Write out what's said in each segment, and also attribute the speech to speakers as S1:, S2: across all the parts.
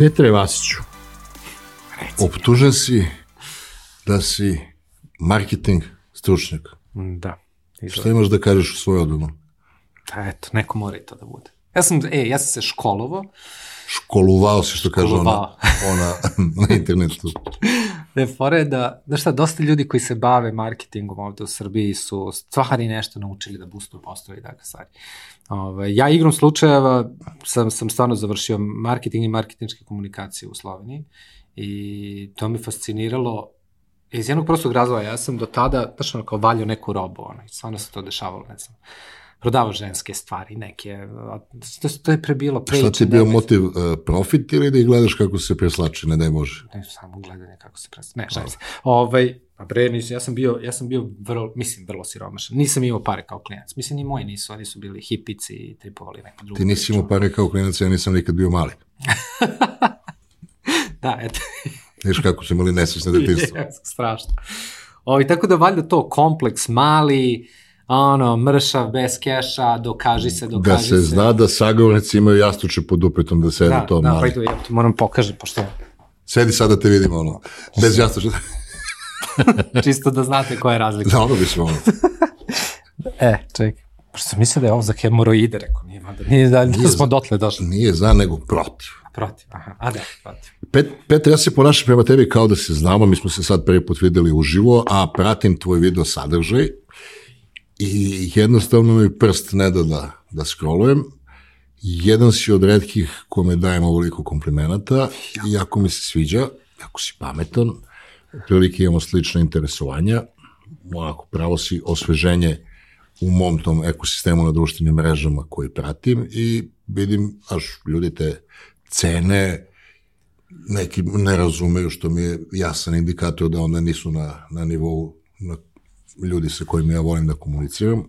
S1: Petre Vasiću,
S2: Reci.
S1: optužen si da si marketing stručnjak.
S2: Da.
S1: Šta imaš da kažeš u svoju odbranu?
S2: Da, eto, neko mora i to da bude. Ja sam, e, ja sam se školovao,
S1: Školuvao si, što kaže ona, ona na internetu.
S2: je fore da, da šta, dosta ljudi koji se bave marketingom ovde u Srbiji su stvari nešto naučili da boostuju postoje i takve stvari. Ove, ja igrom slučajeva sam, sam stvarno završio marketing i marketinške komunikacije u Sloveniji i to me fasciniralo iz jednog prostog razloga. Ja sam do tada, znaš, ono, kao valjao neku robu, ono, i stvarno se to dešavalo, ne znam, prodavao ženske stvari, neke, to, to je prebilo pre.
S1: Šta ti je bio motiv, uh, profit ili da ih gledaš kako se preslači, ne daj Bože?
S2: ne samo gledanje kako se predstavlja. Ne, šalim se. Ovaj, a bre, nisam, ja sam bio, ja sam bio vrlo, mislim, vrlo siromašan. Nisam imao pare kao klinac. Mislim, ni moji nisu, oni su bili hipici i tripovali neku drugu
S1: Ti nisi imao pare kao klinac, ja nisam nikad bio mali.
S2: Da, eto.
S1: Viš kako su imali nesvesne detinstvo.
S2: Strašno. Ovi, tako da valjda to kompleks mali, ono, mršav, bez keša, dokaži se, dokaži
S1: Da
S2: se.
S1: se zna da sagovornici imaju jastuče pod upetom da sede
S2: da,
S1: to
S2: da, pa
S1: mali.
S2: idu, ja to moram pokažem, pošto
S1: Sedi sad da te vidimo, ono, bez jastuča.
S2: čisto da znate koja je razlika.
S1: Da, ono bi se ono.
S2: E, čekaj. Pošto sam mislio da je ovo za hemoroide, rekao, nije valjda, nije da, da smo dotle došli.
S1: Nije za, nego protiv.
S2: Protiv, aha, a da, protiv.
S1: Pet, Petar, ja se ponašam prema tebi kao da se znamo, mi smo se sad prvi put videli uživo, a pratim tvoj video sadržaj i jednostavno mi prst ne da da, da scrollujem. Jedan si od redkih kome dajem ovoliko komplimenata. I jako mi se sviđa, jako si pametan, prilike imamo slične interesovanja, onako pravo si osveženje u mom tom ekosistemu na društvenim mrežama koji pratim i vidim, až ljudi te cene, neki ne razumeju, što mi je jasan indikator da onda nisu na, na nivou ljudi sa kojima ja volim da komuniciram.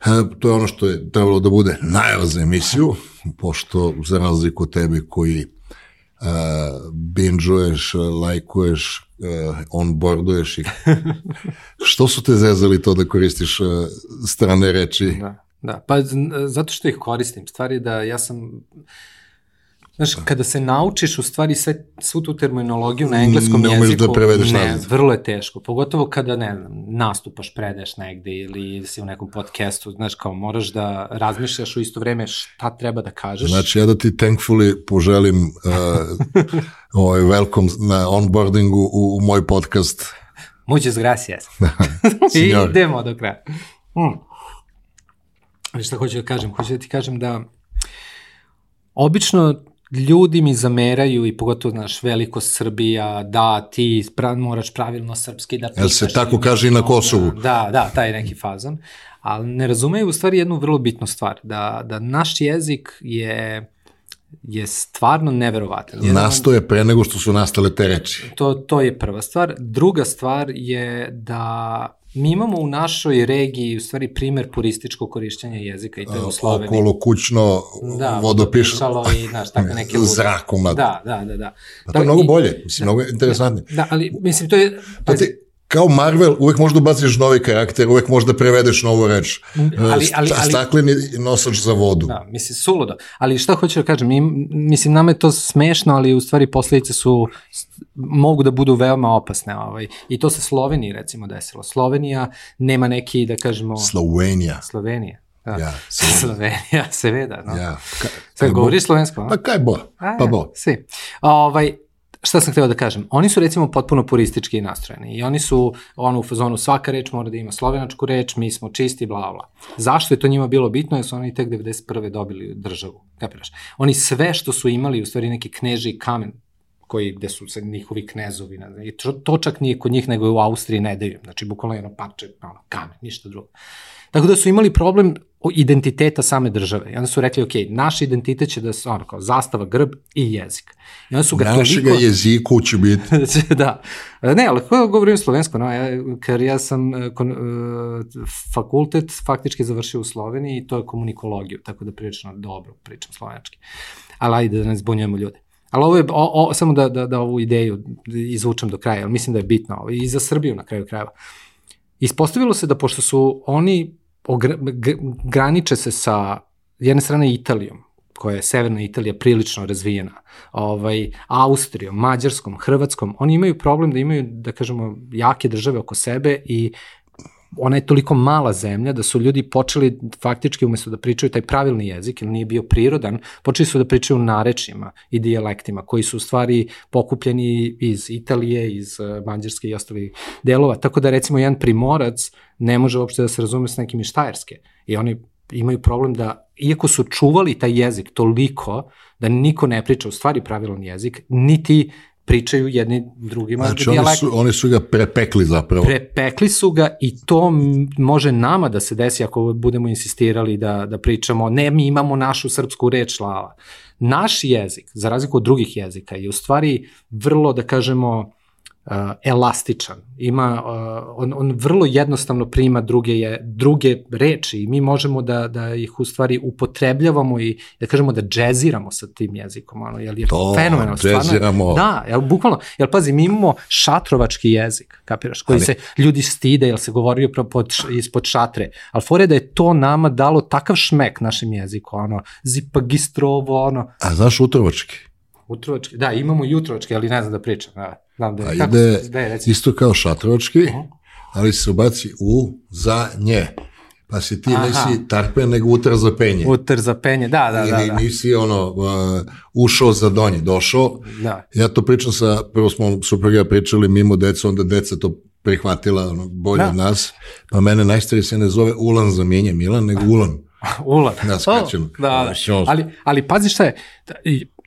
S1: E, to je ono što je trebalo da bude najava za emisiju, pošto za razliku od tebe koji uh, bingeuješ, lajkuješ, uh, onboarduješ i što su te zezali to da koristiš uh, strane reči?
S2: Da, da. Pa z- zato što ih koristim. Stvari da ja sam... Znaš, kada se naučiš u stvari sve, svu tu terminologiju na engleskom
S1: Ne umeš
S2: jeziku,
S1: da prevedeš
S2: ne,
S1: nazad.
S2: vrlo je teško. Pogotovo kada, ne znam, nastupaš, predeš negde ili si u nekom podcastu, znaš, kao moraš da razmišljaš u isto vreme šta treba da kažeš.
S1: Znači, ja da ti thankfully poželim uh, ovaj welcome na onboardingu u, u moj podcast.
S2: Muchas gracias. I idemo do kraja. Mm. Šta hoću da kažem? Hoću da ti kažem da obično ljudi mi zameraju i pogotovo, znaš, veliko Srbija, da, ti pra, moraš pravilno srpski da
S1: Jel se tako kaže i na Kosovu?
S2: Da, da, taj neki fazon. Ali ne razumeju u stvari jednu vrlo bitnu stvar, da, da naš jezik je je stvarno neverovatan. Jedan-
S1: Nastoje pre nego što su nastale te reči.
S2: To, to je prva stvar. Druga stvar je da mi imamo u našoj regiji u stvari primer purističkog korišćenja jezika i to je u Sloveniji.
S1: Okolo kućno
S2: Da,
S1: vodopiš
S2: vodopišalo i, znaš, tako neke lude.
S1: zrakom. Da.
S2: Da, da, da, da.
S1: A to je mnogo bolje, mislim, mnogo interesantnije.
S2: Da, ali mislim, to je...
S1: Pa ti, kao Marvel, uvek možda ubaciš novi karakter, uvek možda prevedeš novu reč.
S2: Ali- ali-
S1: Sta-
S2: ali-
S1: Stakleni nosač za vodu.
S2: Da, mislim, suludo. Ali šta hoću da kažem, mi, mislim, nama je to smešno, ali u stvari posledice su, mogu da budu veoma opasne. Ovaj. I to se Sloveniji, recimo, desilo. Slovenija nema neki, da kažemo...
S1: Slovenija.
S2: Slovenija. Da.
S1: Ja,
S2: Slovenija, seveda. No.
S1: Ja. Ka, bo?
S2: govoriš slovensko, a?
S1: Pa kaj bo?
S2: A,
S1: Pa bo.
S2: Svi. Ovaj, šta sam hteo da kažem? Oni su recimo potpuno puristički nastrojeni i oni su ono u fazonu svaka reč mora da ima slovenačku reč, mi smo čisti, bla bla. Zašto je to njima bilo bitno? Jer su oni tek 91. dobili državu, kapiraš? Oni sve što su imali, u stvari neki kneži kamen, koji, gde su se njihovi knezovi, ne znam, i to, to čak nije kod njih, nego u Austriji ne daju, znači bukvalno jedno parče, ono, kamen, ništa drugo. Tako da su imali problem identiteta same države. I onda su rekli, ok, naš identitet će da se, ono, kao zastava, grb i jezik. I onda su ga
S1: Našega
S2: toliko...
S1: jeziku će biti
S2: da. Ne, ali ko govorim slovensko, no, ja, ker ja sam e, kon, uh, fakultet faktički završio u Sloveniji i to je komunikologiju, tako da prilično dobro pričam slovenački. Ali ajde da ne zbunjujemo ljude. Ali ovo je, o, o, samo da, da, da ovu ideju izvučem do kraja, ali mislim da je bitno ovo, i za Srbiju na kraju krajeva. Ispostavilo se da pošto su oni graniče se sa jedne strane Italijom, koja je severna Italija prilično razvijena, ovaj, Austrijom, Mađarskom, Hrvatskom, oni imaju problem da imaju, da kažemo, jake države oko sebe i ona je toliko mala zemlja da su ljudi počeli faktički umesto da pričaju taj pravilni jezik, ili nije bio prirodan, počeli su da pričaju narečima i dijalektima koji su u stvari pokupljeni iz Italije, iz eh, Mađarske i ostalih delova. Tako da recimo jedan primorac ne može uopšte da se razume s nekim iz Štajerske. I oni imaju problem da, iako su čuvali taj jezik toliko, da niko ne priča u stvari pravilan jezik, niti pričaju jedni drugima
S1: znači, dijalektom. Oni su, oni su ga prepekli zapravo.
S2: Prepekli su ga i to može nama da se desi ako budemo insistirali da, da pričamo, ne, mi imamo našu srpsku reč slava. Naš jezik, za razliku od drugih jezika, je u stvari vrlo, da kažemo, uh, elastičan. Ima, uh, on, on vrlo jednostavno prima druge, je, druge reči i mi možemo da, da ih u stvari upotrebljavamo i da kažemo da džeziramo sa tim jezikom. Ono, jel je
S1: to,
S2: fenomenalno.
S1: džeziramo.
S2: Da, jel, bukvalno. Jel pazi, mi imamo šatrovački jezik, kapiraš, koji Ali... se ljudi stide, jel se govorio pod, ispod šatre. Ali fore da je to nama dalo takav šmek našem jeziku, ono, zipagistrovo, ono.
S1: A znaš utrovački?
S2: Utrovački, da, imamo i utrovački, ali ne znam da pričam. Da, znam da,
S1: A kako ide se, da je, isto kao šatrovački, uh -huh. ali se ubaci u, za, nje. Pa si ti Aha. nisi tarpen, nego utar za penje.
S2: Utar za penje, da, da, da.
S1: Ili da. nisi ono, uh, ušao za donje, došao.
S2: Da.
S1: Ja to pričam sa, prvo smo supruga pričali mimo deca, onda deca to prihvatila ono, bolje da. od nas. Pa mene najstariji se ne zove Ulan za menje Milan, nego Ulan.
S2: Ulan.
S1: Da, skačem.
S2: Oh, da, da. Ali, ali pazi šta je,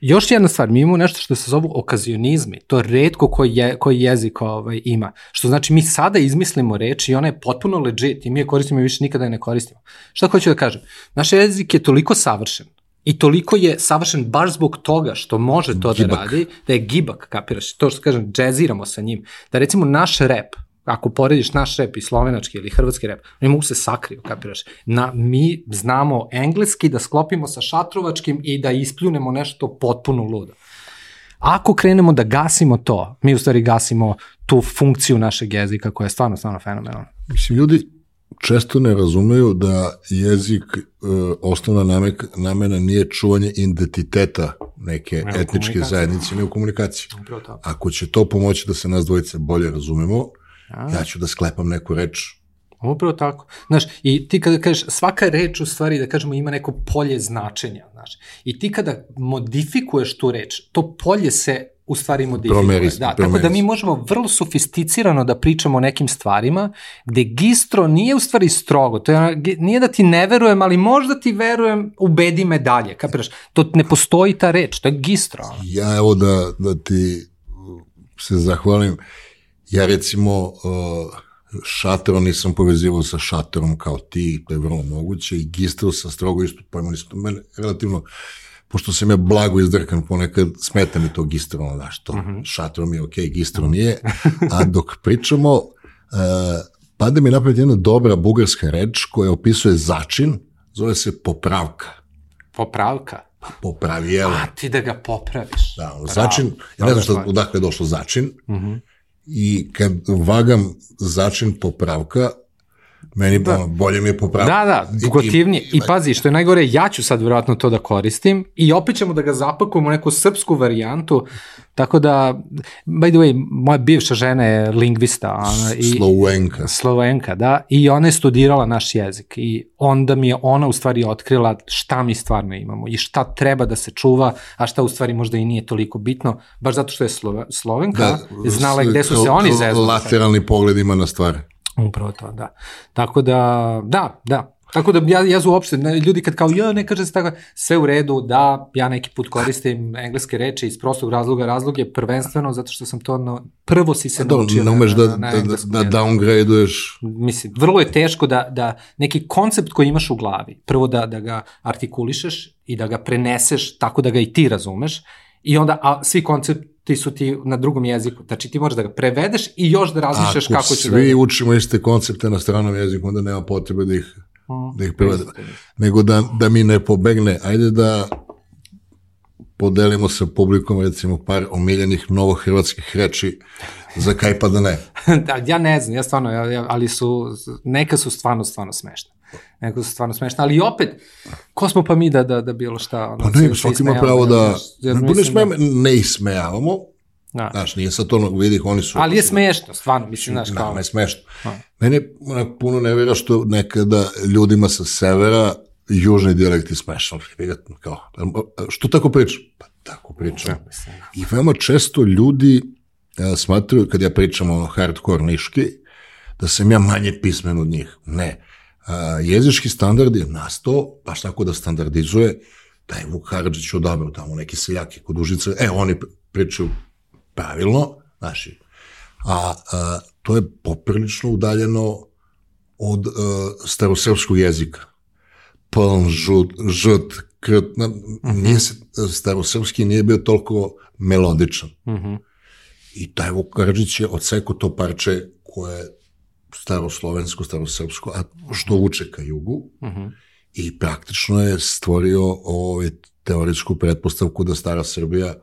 S2: još jedna stvar, mi imamo nešto što se zovu okazionizmi, to redko koji, je, koji jezik ovaj, ima, što znači mi sada izmislimo reč i ona je potpuno legit i mi je koristimo i više nikada je ne koristimo. Šta hoću da kažem? Naš jezik je toliko savršen i toliko je savršen baš zbog toga što može to da gibak. da radi, da je gibak, kapiraš, to što kažem, džeziramo sa njim, da recimo naš rep, ako porediš naš rep i slovenački ili hrvatski rep, oni mogu se sakriju, kapiraš. Na, mi znamo engleski da sklopimo sa šatrovačkim i da ispljunemo nešto potpuno ludo. Ako krenemo da gasimo to, mi u stvari gasimo tu funkciju našeg jezika koja je stvarno, stvarno fenomenalna.
S1: Mislim, ljudi često ne razumeju da jezik, e, osnovna namek, namena nije čuvanje identiteta neke ne, etničke zajednice, ne u komunikaciji. Ako će to pomoći da se nas dvojice bolje razumemo, A? Ja ću da sklepam neku reč.
S2: Upravo tako. Znaš, i ti kada kažeš, svaka reč u stvari, da kažemo, ima neko polje značenja, znaš. I ti kada modifikuješ tu reč, to polje se u stvari modifikuje. Promeris, da, promeris. tako da mi možemo vrlo sofisticirano da pričamo o nekim stvarima, gde gistro nije u stvari strogo, to je, nije da ti ne verujem, ali možda ti verujem, ubedi me dalje, kapiraš? To ne postoji ta reč, to je gistro.
S1: Ja evo da, da ti se zahvalim, Ja recimo uh, šatorom nisam povezivao sa šatorom kao ti, to je vrlo moguće, i gistro sa strogo isto pojma nisam, mene relativno, pošto sam ja blago izdrkan, ponekad smeta mi to gistro, ono, daš, to, mhm. -huh. šatorom je okej, okay, gistro nije, a dok pričamo, uh, pade mi napred jedna dobra bugarska reč koja opisuje začin, zove se popravka.
S2: Popravka?
S1: Pa popravi, jel?
S2: A ti da ga popraviš.
S1: Da, začin, ja ne znam što, odakle je došlo začin, uh mhm. и към вагам зачен поправка, meni da. bolje mi je popravka.
S2: Da, da, dugotivnije. I, i, I pazi, što je najgore, ja ću sad vjerojatno to da koristim i opet ćemo da ga zapakujemo u neku srpsku varijantu, tako da, by the way, moja bivša žena je lingvista. Ona,
S1: i, Slovenka.
S2: Slovenka, da, i ona je studirala naš jezik i onda mi je ona u stvari otkrila šta mi stvarno imamo i šta treba da se čuva, a šta u stvari možda i nije toliko bitno, baš zato što je Slove, Slovenka, da, znala gde su se oni zeznuli.
S1: Lateralni pogled ima na stvari.
S2: Upravo to, da. Tako da, da, da, Tako da ja, ja uopšte, ljudi kad kao, ja ne kaže se tako, sve u redu, da, ja neki put koristim engleske reči iz prostog razloga, razlog je prvenstveno zato što sam to, no, prvo si se da, naučio
S1: ne umeš da, na, na, da, da downgradeuješ.
S2: Mislim, vrlo je teško da, da neki koncept koji imaš u glavi, prvo da, da ga artikulišeš i da ga preneseš tako da ga i ti razumeš, i onda a, svi koncepti su ti na drugom jeziku. Znači ti moraš da ga prevedeš i još da razmišljaš kako će
S1: da... Ako svi učimo iste koncepte na stranom jeziku, onda nema potrebe da ih da ih prevede. Nego da, da mi ne pobegne. Ajde da podelimo sa publikom recimo par omiljenih novohrvatskih reči za kaj pa da ne.
S2: da, ja ne znam, ja stvarno, ja, ja, ali su, neka su stvarno, stvarno smešne. Nego su stvarno smešne, ali opet, ko smo pa mi da, da, da bilo šta, ono,
S1: Pa ne, svaki ima pravo da,
S2: jer
S1: ne, ne, smeme, ne ismejavamo,
S2: da,
S1: znaš, nije sad to, vidi, oni su...
S2: ali je smešno, stvarno, mislim, znaš,
S1: Da,
S2: kao,
S1: ne smešno.
S2: A.
S1: Mene onak, puno ne vera što nekada ljudima sa severa južni dijalekt je smešan. Kao, što tako pričam? Pa tako pričam. I veoma često ljudi a, smatruju, kad ja pričam o hardcore niški, da sam ja manje pismen od njih. Ne. A, jezički standard je nastao, baš tako da standardizuje, da je Vuk Karadžić odabrao tamo neki seljaki kod Užice, e, oni pričaju pravilno, znaši, a, a to je poprilično udaljeno od uh, starosrpskog jezika. Pln, žut, žut, krt, na, nije se, starosrpski nije bio toliko melodičan.
S2: mhm,
S1: I taj Vuk Karadžić je odsekao to parče koje je staroslovensko, starosrpsko, a što uče ka jugu,
S2: mhm,
S1: i praktično je stvorio ovaj, teoretsku pretpostavku da stara Srbija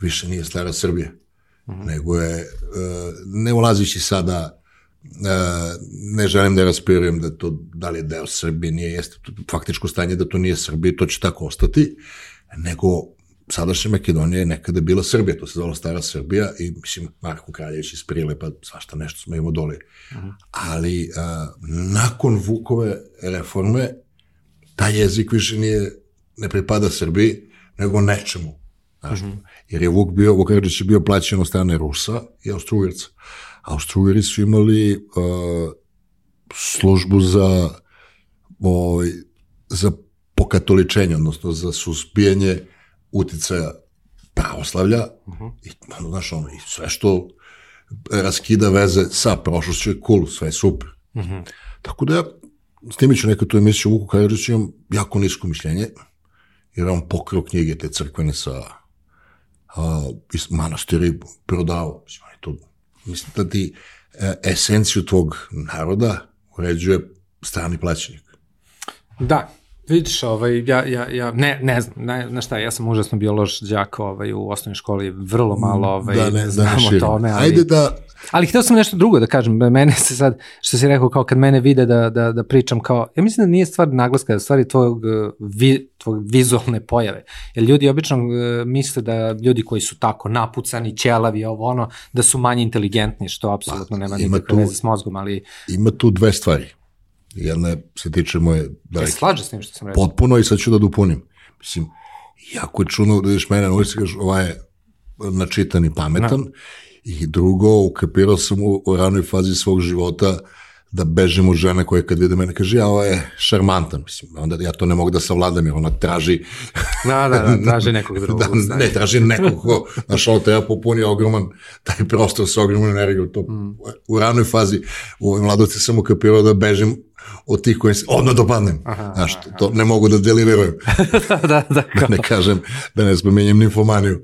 S1: više nije stara Srbija, nego je, e, ne ulazići sada, e, ne želim da raspirujem da to, da li je deo Srbije, nije, jeste faktičko stanje da to nije Srbija, to će tako ostati, nego sadašnja Makedonija je nekada bila Srbija, to se zvala stara Srbija i mislim Marko Kraljević iz Prile, pa svašta nešto smo imao dole. Ali a, nakon Vukove reforme taj jezik više nije, ne pripada Srbiji, nego nečemu. Znaš, Jer je Vuk bio, Vuk Karadžić je bio plaćen od strane Rusa i Austrugarca. Austrugari su imali uh, službu za ovaj, za pokatoličenje, odnosno za suzbijanje uticaja pravoslavlja i, ono, znaš, ono, i sve što raskida veze sa prošlošću je cool, sve je super. Tako da ja snimit ću neku tu emisiju Vuku Karadžiću, imam jako nisko mišljenje, jer on pokrao knjige te crkvene sa a, iz manastira i prodao. Mislim, to, mislim da ti e, esenciju tvog naroda uređuje strani plaćenik.
S2: Da, vidiš, ovaj, ja, ja, ja ne, ne znam, ne, znaš šta, ja sam užasno bio loš đak ovaj, u osnovnoj školi, vrlo malo ovaj,
S1: da ne,
S2: znam o tome, ali,
S1: Ajde da,
S2: ali hteo sam nešto drugo da kažem, mene se sad, što si rekao, kao kad mene vide da, da, da pričam kao, ja mislim da nije stvar naglaska, da je stvari tvojeg, eh, vi, tvojeg vizualne pojave, jer ljudi obično eh, misle da ljudi koji su tako napucani, ćelavi, ovo ono, da su manje inteligentni, što apsolutno nema
S1: ima
S2: nikakve veze s mozgom, ali
S1: ima tu dve stvari. Jedna je, se tiče moje
S2: ja
S1: daleke
S2: slaže s tim što sam rekao.
S1: potpuno i sad ću da dopunim. Mislim, jako je čudno da vidiš mene na ulici kažeš ovaj je načitan i pametan i drugo, ukapirao sam u, u ranoj fazi svog života da bežim od žene koja kad vide mene kaže ja ovo je šarmantan, mislim, onda ja to ne mogu da savladam jer ona traži
S2: Da, da, da, traže nekog drugog.
S1: da, ne, traži nekog ko, znaš, ono treba popuni ogroman, taj prostor sa ogromnom energijom, to u ranoj fazi, u ovoj mladosti sam ukapirao da bežim od tih koji se odmah dopadnem,
S2: Aha,
S1: znaš, to, to ne mogu da deliverujem,
S2: da, da, da,
S1: da
S2: kao,
S1: ne kažem, da ne spomenjem nimfomaniju,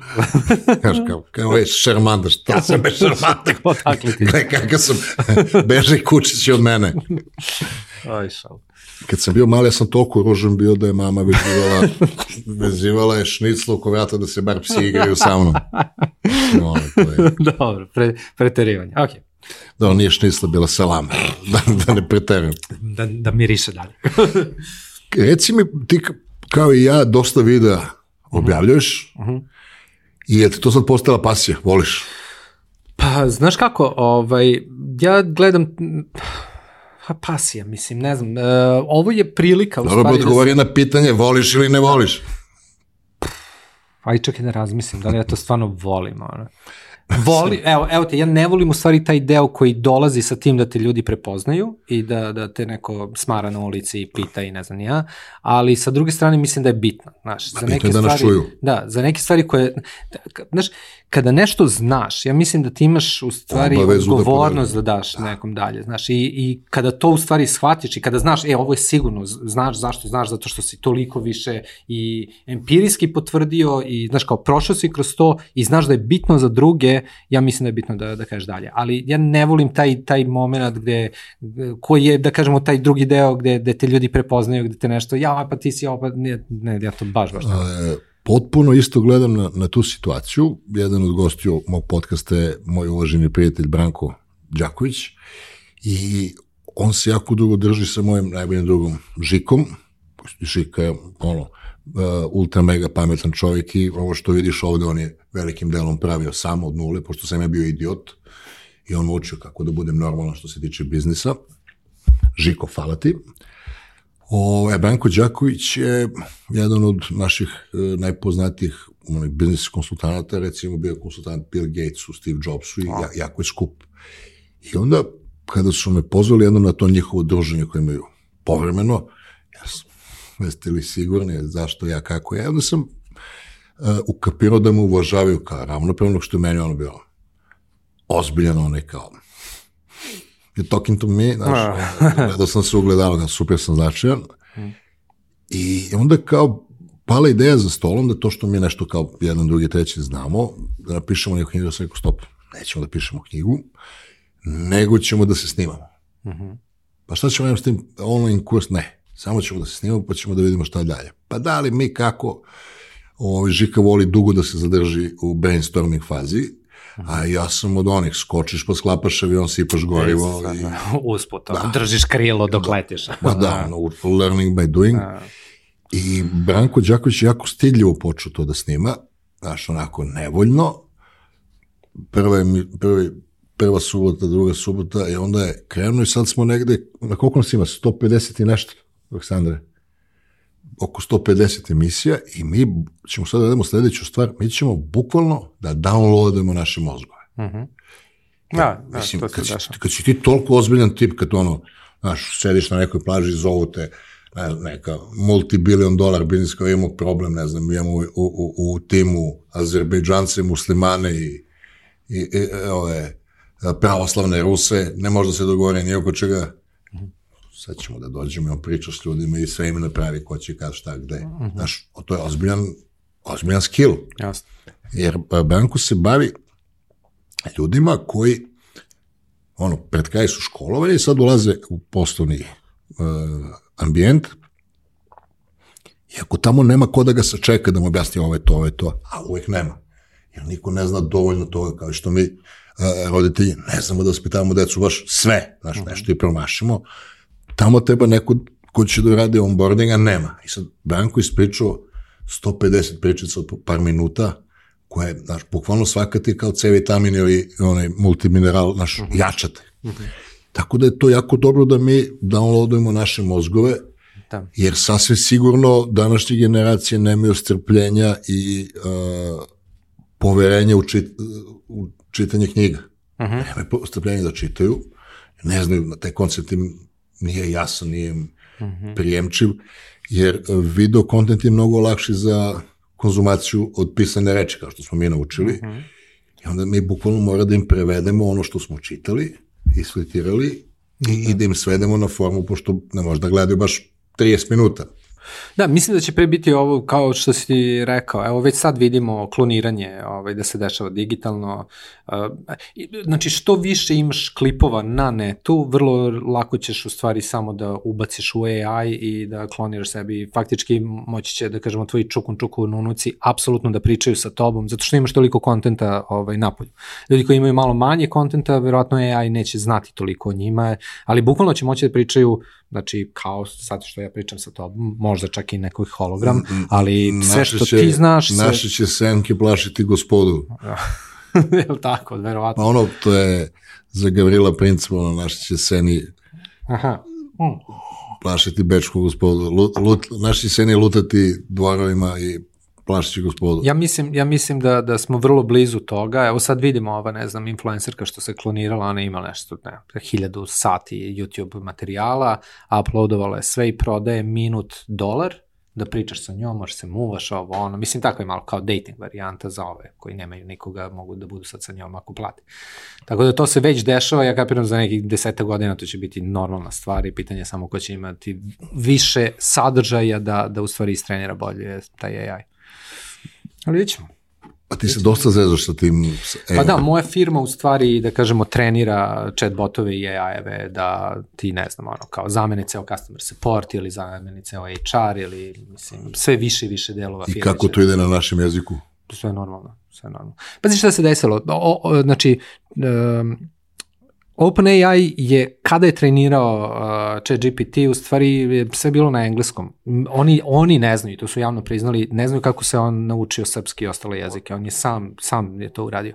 S1: znaš, kao, kao je šarmanta, šta sam bez šarmanta,
S2: Odakle ti?
S1: Gle, kakav sam, beže kučići od mene.
S2: Aj, šal.
S1: Kad sam bio mali, ja sam toliko ružan bio da je mama vezivala, vezivala je šniclo oko vrata da se bar psi igraju sa mnom. No, to je,
S2: Dobro, pre, preterivanje. Ok,
S1: da, nije šnicla, bila salama, da, da ne preteram.
S2: da, da miriše dalje.
S1: Reci mi, ti kao i ja dosta videa objavljuješ i je ti to sad postala pasija, voliš?
S2: Pa, znaš kako, ovaj, ja gledam, pa pasija, mislim, ne znam, e, ovo je prilika u
S1: Dobro
S2: stvari da
S1: odgovorio na pitanje, voliš ili ne voliš?
S2: Aj čekaj da razmislim, da li ja to stvarno volim, ono. Voli, evo, evo te, ja ne volim u stvari taj deo koji dolazi sa tim da te ljudi prepoznaju i da, da te neko smara na ulici i pita i ne znam ja, ali sa druge strane mislim da je bitno, znaš, za neke
S1: da
S2: stvari,
S1: čuju.
S2: da, za neke stvari koje, znaš, kada nešto znaš, ja mislim da ti imaš u stvari
S1: Obavezu da
S2: odgovornost da, daš nekom dalje, znaš, i, i kada to u stvari shvatiš i kada znaš, e, ovo je sigurno, znaš zašto, znaš zato što si toliko više i empirijski potvrdio i, znaš, kao prošao si kroz to i znaš da je bitno za druge, ja mislim da je bitno da, da kažeš dalje. Ali ja ne volim taj, taj moment gde, koji je, da kažemo, taj drugi deo gde, gde te ljudi prepoznaju, gde te nešto, ja, pa ti si ovo, pa ne, ne, ja to baš, baš ne.
S1: Potpuno isto gledam na, na tu situaciju. Jedan od gostiju mog podcasta je moj uvaženi prijatelj Branko Đaković i on se jako dugo drži sa mojim najboljim drugom Žikom. Žika je ono, uh, ultra mega pametan čovjek i ovo što vidiš ovde on je velikim delom pravio sam od nule, pošto sam ja bio idiot i on učio kako da budem normalan što se tiče biznisa. Žiko, hvala ti. O, e, Branko Đaković je jedan od naših e, najpoznatijih onih biznis konsultanata, recimo bio konsultant Bill Gatesu, Steve Jobsu i ja, jako je skup. I onda, kada su me pozvali jednom na to njihovo druženje koje imaju povremeno, ja sam, jeste li sigurni zašto ja, kako ja, onda sam uh, ukapirao da me uvažavaju kao ravnopravnog, što je meni ono bilo ozbiljan, onaj kao you're talking to me, znaš, gledao sam se ugledalo, da super sam značajan. I onda kao pala ideja za stolom da to što mi nešto kao jedan, drugi, treći znamo, da napišemo neku knjigu, da sam rekao stop, nećemo da pišemo knjigu, nego ćemo da se snimamo. -huh. Pa šta ćemo s tim online kurs? Ne, samo ćemo da se snimamo pa ćemo da vidimo šta dalje. Pa da li mi kako, ovaj, Žika voli dugo da se zadrži u brainstorming fazi, A ja sam od onih, skočiš pa sklapaš avion, sipaš gorivo.
S2: I, Usput, da. držiš krilo dok
S1: da.
S2: letiš.
S1: Pa da, no, learning by doing. Da. I Branko Đaković je jako stidljivo počeo to da snima, znaš, onako nevoljno. Prva, je, prvi, prva subota, druga subota i onda je krenuo i sad smo negde, na koliko nas ima, 150 i nešto, Aleksandre? Oko 150 emisija i mi ćemo sad da radimo sledeću stvar, mi ćemo bukvalno da downloadujemo naše mozgove.
S2: Uh -huh. Da, da, Mislim,
S1: to se kad, si, kad si ti toliko ozbiljan tip, kad ono, znaš, sediš na nekoj plaži, zovu te, ne, neka multibilion dolar biznis kao imamo problem, ne znam, imamo u, u, u timu Azerbejdžance, muslimane i, i, i ove pravoslavne Ruse, ne može da se dogovori ni oko čega, sad ćemo da dođemo i priča s ljudima i sve im napravi ko će kad šta gde. Uh mhm. -huh. Znaš, to je ozbiljan, ozbiljan skill.
S2: Jasno.
S1: Jer Branko se bavi ljudima koji ono, pred kraj su školovani i sad ulaze u poslovni uh, ambijent i ako tamo nema ko da ga sačeka da mu objasni ovo je to, ovo je to, a uvek nema. Jer niko ne zna dovoljno toga kao što mi uh, roditelji ne znamo da ospitavamo decu baš sve, znaš, mhm. nešto i promašimo, tamo treba neko ko će da radi onboardinga, nema. I sad Branko ispričao 150 pričica od par minuta, koje, znaš, bukvalno svaka ti kao C vitamin ili onaj multimineral, naš, uh mhm. -huh. jačate. Uh mhm. -huh. Tako da je to jako dobro da mi downloadujemo naše mozgove, da. jer sasvim sigurno današnje generacije nemaju strpljenja i uh, poverenja u, čit, u čitanje knjiga. Uh mhm. -huh. Nemaju strpljenja da čitaju, ne znaju na taj koncept im nije jasan, nije mm -hmm. prijemčiv, jer video kontent je mnogo lakši za konzumaciju od pisane reči, kao što smo mi naučili. -hmm. I onda mi bukvalno mora da im prevedemo ono što smo čitali, isflitirali i, i da. da im svedemo na formu, pošto ne možda gledaju baš 30 minuta.
S2: Da, mislim da će pre biti ovo kao što si ti rekao, evo već sad vidimo kloniranje ovaj, da se dešava digitalno, znači što više imaš klipova na netu, vrlo lako ćeš u stvari samo da ubaciš u AI i da kloniraš sebi, faktički moći će da kažemo tvoji čukun čuku nunuci apsolutno da pričaju sa tobom, zato što imaš toliko kontenta ovaj, napolju. Ljudi koji imaju malo manje kontenta, verovatno AI neće znati toliko o njima, ali bukvalno će moći da pričaju znači kao sad što ja pričam sa tobom, možda čak i nekoj hologram, ali sve što će, ti znaš...
S1: Sve... Naše će senke plašiti gospodu.
S2: je li tako, verovatno?
S1: Pa ono, to je za Gavrila Principa, ono, naše će seni Aha. Mm. plašiti bečku gospodu. Lut, lut, naši seni lutati dvorovima i plašići gospodu.
S2: Ja mislim, ja mislim da, da smo vrlo blizu toga. Evo sad vidimo ova, ne znam, influencerka što se klonirala, ona ima nešto, ne, hiljadu sati YouTube materijala, uploadovala je sve i prodaje minut dolar, da pričaš sa njom, možeš se muvaš ovo, ono, mislim tako je malo kao dating varijanta za ove koji nemaju nikoga, mogu da budu sad sa njom ako plate. Tako da to se već dešava, ja kapiram za nekih deseta godina to će biti normalna stvar i pitanje je samo ko će imati više sadržaja da, da u stvari istrenira bolje taj AI. Ali vidjet ćemo.
S1: A ti se dosta zezaš sa tim...
S2: Pa da, moja firma u stvari, da kažemo, trenira chatbotove i AI-eve da ti, ne znam, ono, kao zamene ceo customer support ili zamene ceo HR ili, mislim, sve više i više delova
S1: firme. I kako to ide na našem jeziku?
S2: Sve je normalno, sve je normalno. Pazi šta se desilo, o, o, znači, um, OpenAI je kada je trenirao uh, chat GPT, u stvari je sve bilo na engleskom. Oni, oni ne znaju, to su javno priznali, ne znaju kako se on naučio srpski i ostale jezike. On je sam, sam je to uradio.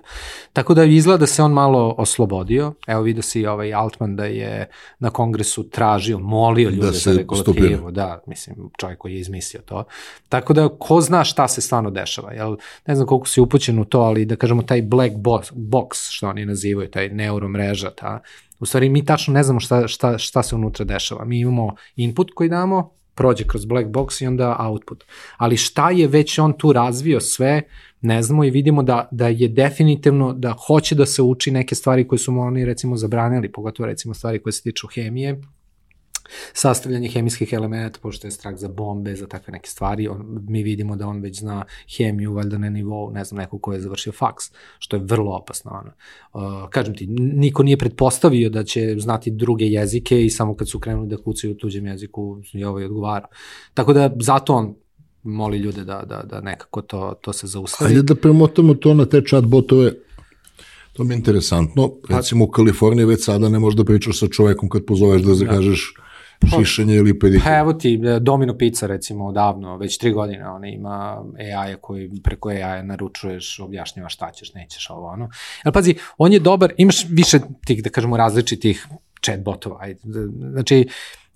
S2: Tako da izgleda da se on malo oslobodio. Evo vidio si ovaj Altman da je na kongresu tražio, molio ljude da za regulativu. Stupira. Da, mislim, čovjek koji je izmislio to. Tako da ko zna šta se stvarno dešava. Jel, ne znam koliko si upućen u to, ali da kažemo taj black box, box što oni nazivaju, taj neuromreža, ta, U stvari mi tačno ne znamo šta, šta, šta se unutra dešava. Mi imamo input koji damo, prođe kroz black box i onda output. Ali šta je već on tu razvio sve, ne znamo i vidimo da, da je definitivno da hoće da se uči neke stvari koje su mu oni recimo zabranili, pogotovo recimo stvari koje se tiču hemije, sastavljanje hemijskih elemenata, pošto je strah za bombe, za takve neke stvari, on, mi vidimo da on već zna hemiju, valjda na nivou, ne znam, neko ko je završio faks, što je vrlo opasno. Ono. Uh, kažem ti, niko nije pretpostavio da će znati druge jezike i samo kad su krenuli da kucaju u tuđem jeziku je ovaj odgovara. Tako da zato on moli ljude da, da, da nekako to, to se zaustavi.
S1: Hajde da premotamo to na te chat botove To mi je interesantno. Pa- Recimo u Kaliforniji već sada ne možeš da pričaš sa čovekom kad pozoveš da zakažeš da šišanje ili pedikir?
S2: Pa evo ti, e, Domino Pizza recimo odavno, već tri godine, ona ima AI-a koji preko AI-a naručuješ, objašnjava šta ćeš, nećeš ovo, ono. Ali pazi, on je dobar, imaš više tih, da kažemo, različitih chatbotova, ajde, znači,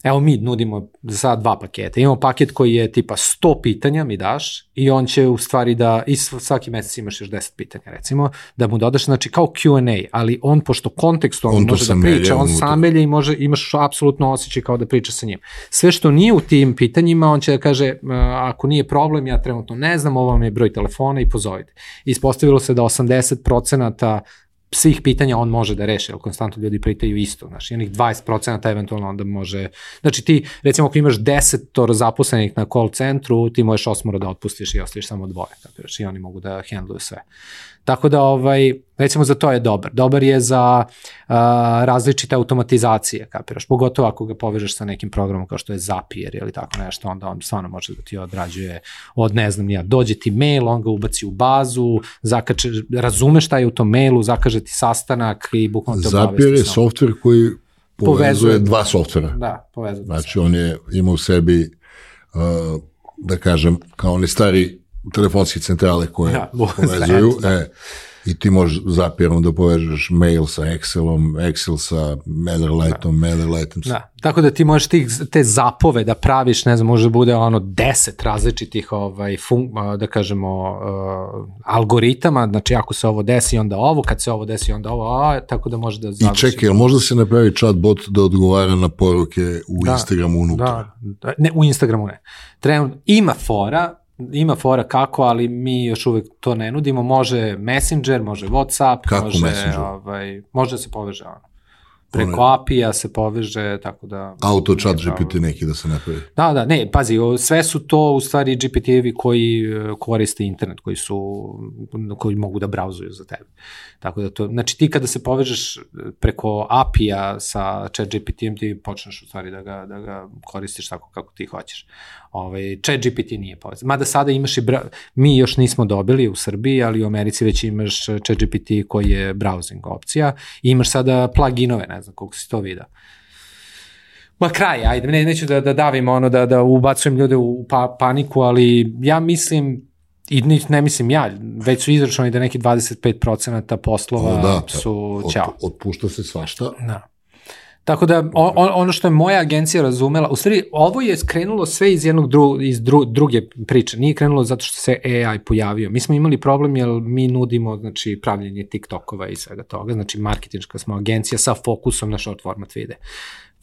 S2: Evo mi nudimo za sada dva paketa. Imamo paket koji je tipa 100 pitanja mi daš i on će u stvari da, i svaki mesec imaš još 10 pitanja recimo, da mu dodaš, znači kao Q&A, ali on pošto kontekstualno on može da priča, on samelje i može, imaš apsolutno osjećaj kao da priča sa njim. Sve što nije u tim pitanjima, on će da kaže, ako nije problem, ja trenutno ne znam, ovo vam je broj telefona i pozovite. Ispostavilo se da 80% svih pitanja on može da reši, jer konstantno ljudi pitaju isto, znači, onih 20% eventualno onda može, znači ti, recimo ako imaš 10 zaposlenih na call centru, ti možeš osmoro da otpustiš i ostaviš samo dvoje, kapiraš, i oni mogu da handluju sve. Tako da, ovaj, recimo za to je dobar. Dobar je za uh, različite automatizacije, kapiraš, pogotovo ako ga povežeš sa nekim programom kao što je Zapier ili tako nešto, onda on stvarno može da ti odrađuje od, ne znam ja, dođe ti mail, on ga ubaci u bazu, zakače, razume šta je u tom mailu, zakaže ti sastanak i bukvalno te
S1: obavesti. Zapier je softver koji povezuje, povezuje dva softvera.
S2: Da, povezuje.
S1: Znači, on je, ima u sebi, uh, da kažem, kao oni stari telefonske centrale koje ja, povezuju. Da. E, I ti možeš zapjerom da povežeš mail sa Excelom, Excel sa Mailerlightom, da. Mailerlightom.
S2: Da, tako da ti možeš tih, te zapove da praviš, ne znam, može da bude ono deset različitih, ovaj, fun, da kažemo, uh, algoritama, znači ako se ovo desi, onda ovo, kad se ovo desi, onda ovo, a, tako da može da
S1: završi. I čekaj, možda se napravi chatbot da odgovara na poruke u da, Instagramu unutra?
S2: Da, da, ne, u Instagramu ne. Trenutno, ima fora, ima fora kako, ali mi još uvek to ne nudimo. Može Messenger, može Whatsapp,
S1: kako
S2: može,
S1: Messenger?
S2: ovaj, može da se poveže ono. Preko. API-a se poveže, tako da...
S1: Auto chat GPT neki da se napravi.
S2: Da, da, ne, pazi, sve su to u stvari GPT-evi koji e, koriste internet, koji su, koji mogu da brauzuju za tebe. Tako da to, znači ti kada se povežeš preko API-a sa chat GPT-em, ti počneš u stvari da ga, da ga koristiš tako kako ti hoćeš. Ovaj, chat GPT nije povezan. Mada sada imaš i, bra... mi još nismo dobili u Srbiji, ali u Americi već imaš chat GPT koji je browsing opcija i imaš sada pluginove, ne znam koliko si to vidio. Ma kraj, ajde, ne, neću da, da davim ono, da, da ubacujem ljude u pa, paniku, ali ja mislim, i ne mislim ja, već su izračunali da neki 25% poslova o, da, su ćao.
S1: Od, otpušta se svašta.
S2: Da. Tako da on, ono što je moja agencija razumela, u stvari ovo je skrenulo sve iz jednog dru, iz dru, druge priče, nije krenulo zato što se AI pojavio. Mi smo imali problem jer mi nudimo znači, pravljenje TikTokova i svega toga, znači marketinška smo agencija sa fokusom na short format vide.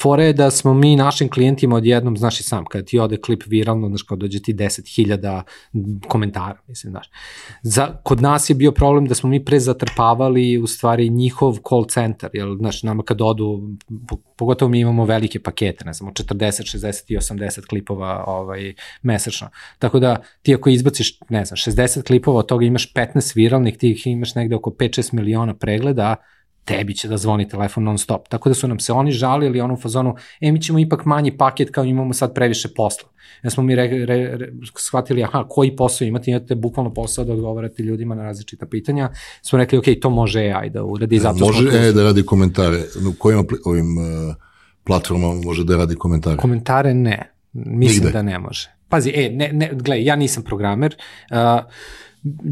S2: Fora je da smo mi našim klijentima odjednom, znaš i sam, kada ti ode klip viralno, znaš, kao dođe ti 10.000 komentara, mislim, znaš. Za, kod nas je bio problem da smo mi prezatrpavali u stvari njihov call center, jer, znaš, nama kad odu, pogotovo mi imamo velike pakete, ne znam, 40, 60 i 80 klipova ovaj, mesečno. Tako da ti ako izbaciš, ne znam, 60 klipova, od toga imaš 15 viralnih, ti ih imaš negde oko 5-6 miliona pregleda, tebi će da zvoni telefon non stop. Tako da su nam se oni žalili ono u fazonu, e, mi ćemo ipak manji paket kao imamo sad previše posla. Ja smo mi re, re, re, shvatili, aha, koji posao imate, imate bukvalno posao da odgovarate ljudima na različita pitanja. Smo rekli, ok, to može AI da uradi. Zato
S1: može
S2: smo
S1: AI da radi komentare. U kojim ovim uh, platformama može da radi komentare?
S2: Komentare ne. Mislim
S1: Nigde.
S2: da ne može. Pazi, e, ne, ne, gledaj, ja nisam programer, uh,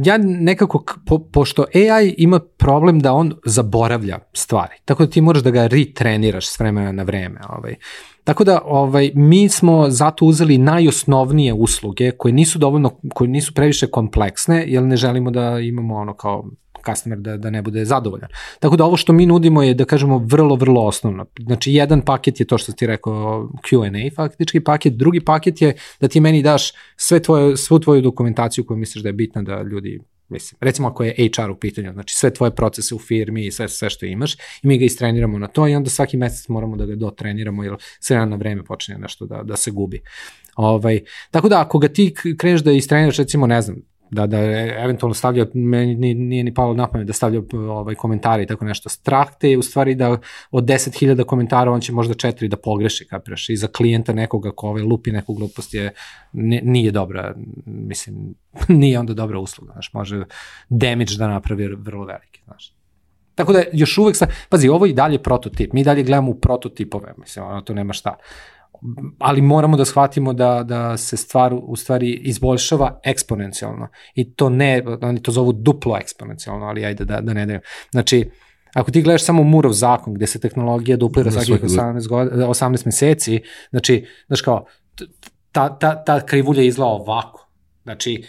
S2: ja nekako, po, pošto AI ima problem da on zaboravlja stvari, tako da ti moraš da ga retreniraš s vremena na vreme. Ovaj. Tako da ovaj, mi smo zato uzeli najosnovnije usluge koje nisu dovoljno, koje nisu previše kompleksne, jer ne želimo da imamo ono kao customer da, da ne bude zadovoljan. Tako da ovo što mi nudimo je, da kažemo, vrlo, vrlo osnovno. Znači, jedan paket je to što ti rekao Q&A faktički paket, drugi paket je da ti meni daš sve tvoje, svu tvoju dokumentaciju koju misliš da je bitna da ljudi mislim, recimo ako je HR u pitanju, znači sve tvoje procese u firmi i sve, sve što imaš i mi ga istreniramo na to i onda svaki mesec moramo da ga dotreniramo jer sve na vreme počne nešto da, da se gubi. Ovaj, tako da ako ga ti kreneš da istreniraš recimo, ne znam, da, da eventualno stavlja, meni nije, ni palo na pamet da stavlja ovaj, komentare i tako nešto. Strah te je u stvari da od 10.000 komentara on će možda četiri da pogreši, kapiraš, i za klijenta nekoga ko ovaj lupi neku glupost je, nije dobra, mislim, nije onda dobra usluga, znaš, može damage da napravi vrlo veliki, znaš. Tako da još uvek sa, pazi, ovo je i dalje prototip, mi dalje gledamo u prototipove, mislim, ono to nema šta ali moramo da shvatimo da, da se stvar u stvari izboljšava eksponencijalno. I to ne, oni to zovu duplo eksponencijalno, ali ajde da, da ne daju. Znači, ako ti gledaš samo Murov zakon, gde se tehnologija duplira svakih 18, god, 18 meseci, znači, znaš kao, ta, ta, ta krivulja izgleda ovako. Znači,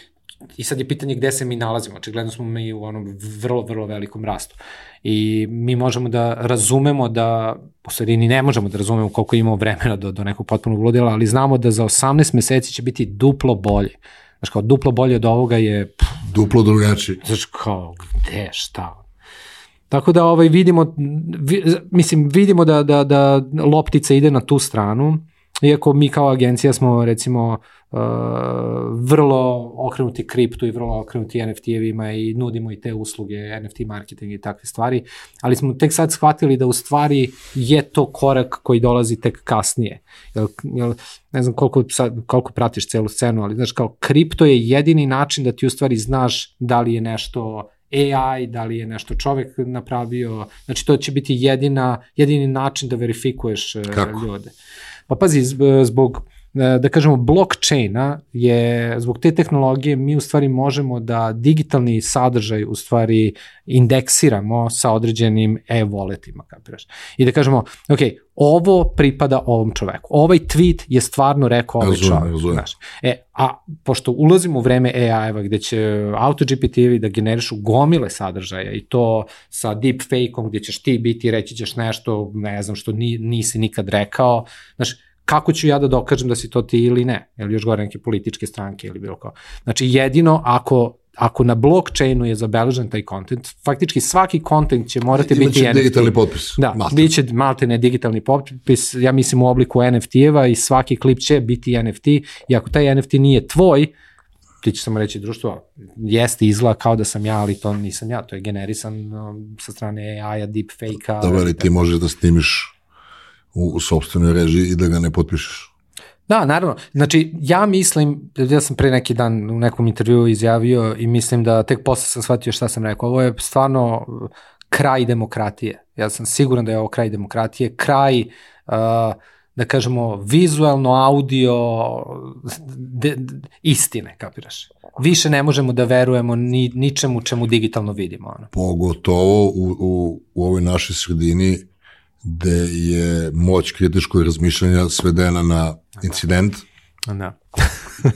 S2: i sad je pitanje gde se mi nalazimo. Očigledno smo mi u onom vrlo, vrlo velikom rastu. I mi možemo da razumemo da, u stvari ni ne možemo da razumemo koliko imamo vremena do, do nekog potpunog ludila, ali znamo da za 18 meseci će biti duplo bolje. Znaš, kao duplo bolje od ovoga je... Pff,
S1: duplo drugačije.
S2: Znaš, kao, gde, šta? Tako da ovaj vidimo, vi, mislim, vidimo da, da, da loptica ide na tu stranu, iako mi kao agencija smo recimo uh, vrlo okrenuti kriptu i vrlo okrenuti NFT-evima i nudimo i te usluge, NFT marketing i takve stvari, ali smo tek sad shvatili da u stvari je to korak koji dolazi tek kasnije. Jel, jel, ne znam koliko, sad, koliko pratiš celu scenu, ali znaš kao kripto je jedini način da ti u stvari znaš da li je nešto AI, da li je nešto čovek napravio, znači to će biti jedina, jedini način da verifikuješ Kako? ljude. Pa pazi, zbog da kažemo blockchaina je zbog te tehnologije mi u stvari možemo da digitalni sadržaj u stvari indeksiramo sa određenim e-walletima, kapiraš. I da kažemo, ok, ovo pripada ovom čoveku. Ovaj tweet je stvarno rekao ovaj čovek. Znaš. E, a pošto ulazimo u vreme AI-eva gde će AutoGPT-evi da generišu gomile sadržaja i to sa deepfake-om gde ćeš ti biti i reći ćeš nešto, ne znam, što ni, nisi nikad rekao. Znaš, kako ću ja da dokažem da si to ti ili ne, ili još gore neke političke stranke ili bilo kao. Znači jedino ako ako na blockchainu je zabeležen taj kontent, faktički svaki kontent će morati Imaće biti NFT.
S1: digitalni potpis.
S2: Da, malte. bit će malte ne digitalni potpis, ja mislim u obliku NFT-eva i svaki klip će biti NFT i ako taj NFT nije tvoj, ti će samo reći društvo, jeste izgleda kao da sam ja, ali to nisam ja, to je generisan um, sa strane AI-a, deepfake-a.
S1: Dobro, ali ti možeš da snimiš u, u sobstvenoj režiji i da ga ne potpišeš.
S2: Da, naravno. Znači, ja mislim, ja sam pre neki dan u nekom intervju izjavio i mislim da tek posle sam shvatio šta sam rekao. Ovo je stvarno kraj demokratije. Ja sam siguran da je ovo kraj demokratije, kraj, uh, da kažemo, vizualno, audio, de, de, istine, kapiraš. Više ne možemo da verujemo ni, ničemu čemu digitalno vidimo. Ono.
S1: Pogotovo u, u, u ovoj našoj sredini gde je moć kritičkog razmišljanja svedena na incident.
S2: Da.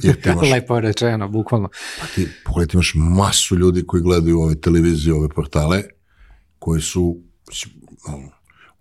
S2: Jer ti imaš, Lepo rečeno, bukvalno.
S1: Pa ti, pogledaj, imaš masu ljudi koji gledaju ove televizije, ove portale, koji su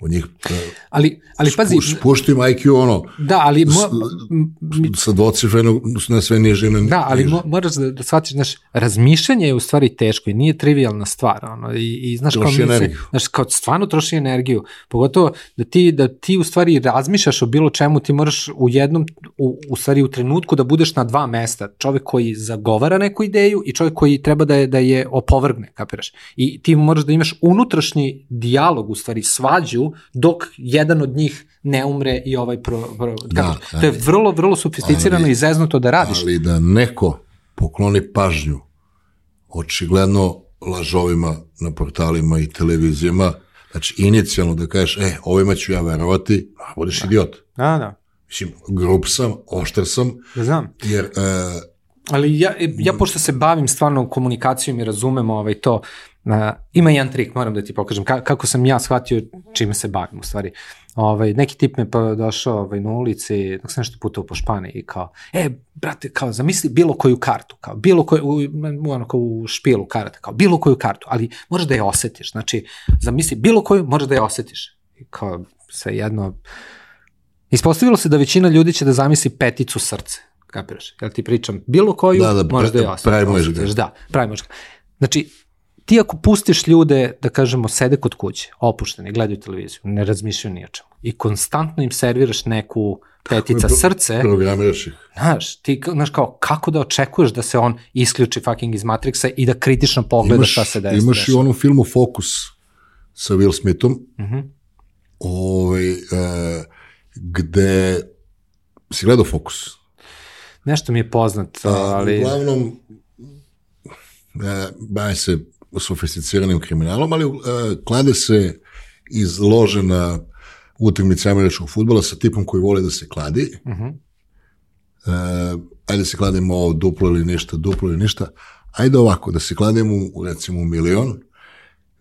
S1: Od njih e,
S2: Ali, ali pazi,
S1: spuš, spuštim IQ ono,
S2: da, ali mo,
S1: s- sa dvocifrenog na sve niže na
S2: Da, ali mo, moraš da, da shvatiš, znaš, razmišljanje je u stvari teško i nije trivialna stvar, ono, i, i znaš, kao
S1: Troši
S2: mi se, znaš, kao stvarno troši energiju, pogotovo da ti, da ti u stvari razmišljaš o bilo čemu, ti moraš u jednom, u, u stvari u trenutku da budeš na dva mesta, čovek koji zagovara neku ideju i čovek koji treba da je, da je opovrgne, kapiraš? I ti moraš da imaš unutrašnji dijalog, u stvari svađu, dok jedan od njih ne umre i ovaj pro, pro kapiraš? to je
S1: ali-
S2: vrlo, vrlo sofisticirano
S1: ali-
S2: i zeznuto da radiš.
S1: Ali da neko pokloni pažnju očigledno lažovima na portalima i televizijama, znači inicijalno da kažeš, e, ovima ću ja verovati, a budeš idiot.
S2: Da, da.
S1: Mislim, grup sam, oštar sam,
S2: Da znam.
S1: jer e,
S2: Ali ja, ja pošto se bavim stvarno komunikacijom i razumem ovaj to, a, ima jedan trik, moram da ti pokažem, ka, kako sam ja shvatio čime se bavim u stvari. Ovaj, neki tip me pa došao ovaj, na ulici, dok sam nešto putao po Španiji i kao, e, brate, kao, zamisli bilo koju kartu, kao, bilo koju, u, ono, kao u špilu karata, kao, bilo koju kartu, ali možeš da je osetiš, znači, zamisli bilo koju, možeš da je osetiš. I kao, sve jedno, Ispostavilo se da većina ljudi će da zamisli peticu srce. Kapiraš? Ja ti pričam bilo koju,
S1: Da, da,
S2: možeš da je osjetiš,
S1: ga.
S2: Da, pravi možeš ga. Znači, ti ako pustiš ljude, da kažemo, sede kod kuće, opušteni, gledaju televiziju, ne razmišljaju ni o čemu, i konstantno im serviraš neku petica
S1: pro-
S2: srce,
S1: programiraš ih.
S2: znaš, ti, znaš kao, kako da očekuješ da se on isključi fucking iz Matrixa i da kritično pogleda
S1: Imaš,
S2: šta se desi.
S1: imaš i u onom filmu Focus sa Will Smithom,
S2: Mhm.
S1: ovaj, e, gde si gledao Focus?
S2: Nešto mi je poznato,
S1: A,
S2: ali...
S1: Uglavnom, e, baje se sofisticiranim kriminalom, ali e, klade se iz lože na utakmice američkog futbola sa tipom koji voli da se kladi.
S2: Mhm.
S1: E, ajde da se kladimo duplo ili ništa, duplo ili ništa. Ajde ovako, da se kladimo u, recimo milion,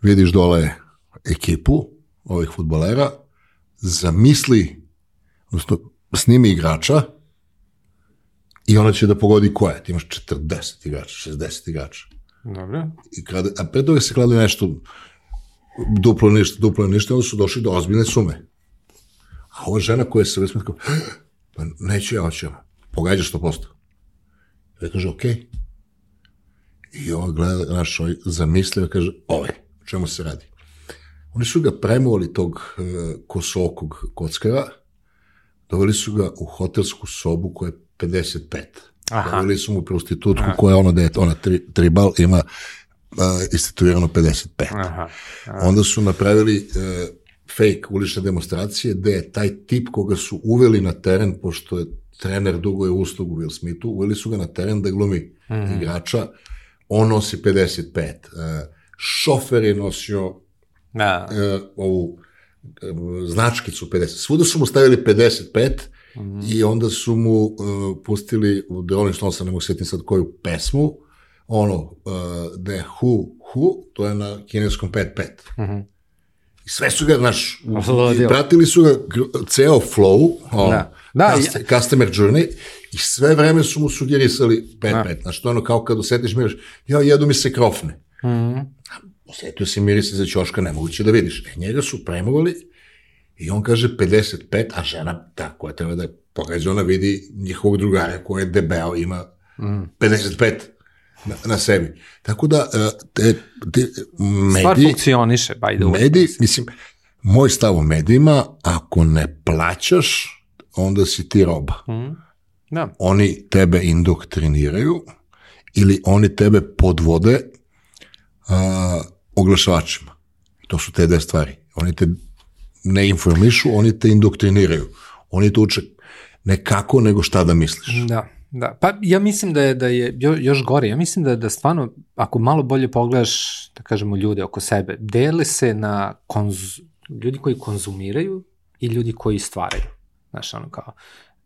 S1: vidiš dole ekipu ovih futbolera, zamisli, odnosno snimi igrača, i ona će da pogodi ko je. Ti imaš 40 igrača, 60 igrača.
S2: Dobro.
S1: I kada, a pre toga se klade nešto duplo ništa, duplo ništa, onda su došli do ozbiljne sume. A ova žena koja se vesme kao, pa neću ja, hoću ja. Pogađaš 100%. Ja kaže, okej. I ova gleda, naš ovaj zamislio, kaže, ovaj, o čemu se radi? Oni su ga premovali tog uh, kosookog kockara, doveli su ga u hotelsku sobu koja je 55.
S2: Aha.
S1: Doveli su mu prostitutku koja je ono da je ona tri, tribal ima uh, instituirano 55.
S2: Aha.
S1: Onda su napravili uh, fake ulične demonstracije gde je taj tip koga su uveli na teren, pošto je trener dugo je uslugu Will Smithu, uveli su ga na teren da glumi
S2: Mhm.
S1: igrača, on nosi 55. Uh, šofer je nosio
S2: Da.
S1: e, ovu e, značkicu 50. Svuda su mu stavili 55
S2: Mhm.
S1: i onda su mu e, pustili u Rolling Stones, ne mogu sjetiti sad koju pesmu, ono, e, The Who, Who, to je na kineskom 5-5.
S2: Mhm.
S1: I sve su ga, znaš, i pratili su ga ceo flow, ono,
S2: Da. Da,
S1: cust- customer journey, i sve vreme su mu sugerisali 5-5. Znaš, to je ono kao kad osetiš miriš, ja, jedu mi se krofne.
S2: Mhm.
S1: Osetio si mirise za ćoška, nemoguće da vidiš. E, njega su premovali i on kaže 55, a žena, ta koja treba da je pogađa, ona vidi njihovog drugara koji je debeo, ima 55 na, na sebi. Tako da, e, te, te
S2: Stvar
S1: mediji,
S2: funkcioniše, by the way.
S1: mediji, mislim, moj stav o medijima, ako ne plaćaš, onda si ti roba.
S2: Da.
S1: Oni tebe indoktriniraju ili oni tebe podvode a, oglašavačima. To su te dve stvari. Oni te ne informišu, oni te indoktriniraju. Oni te uče ne kako, nego šta da misliš.
S2: Da, da. Pa ja mislim da je, da je jo- još gore. Ja mislim da, da stvarno, ako malo bolje pogledaš, da kažemo, ljude oko sebe, dele se na konz, ljudi koji konzumiraju i ljudi koji stvaraju. Znaš, ono kao,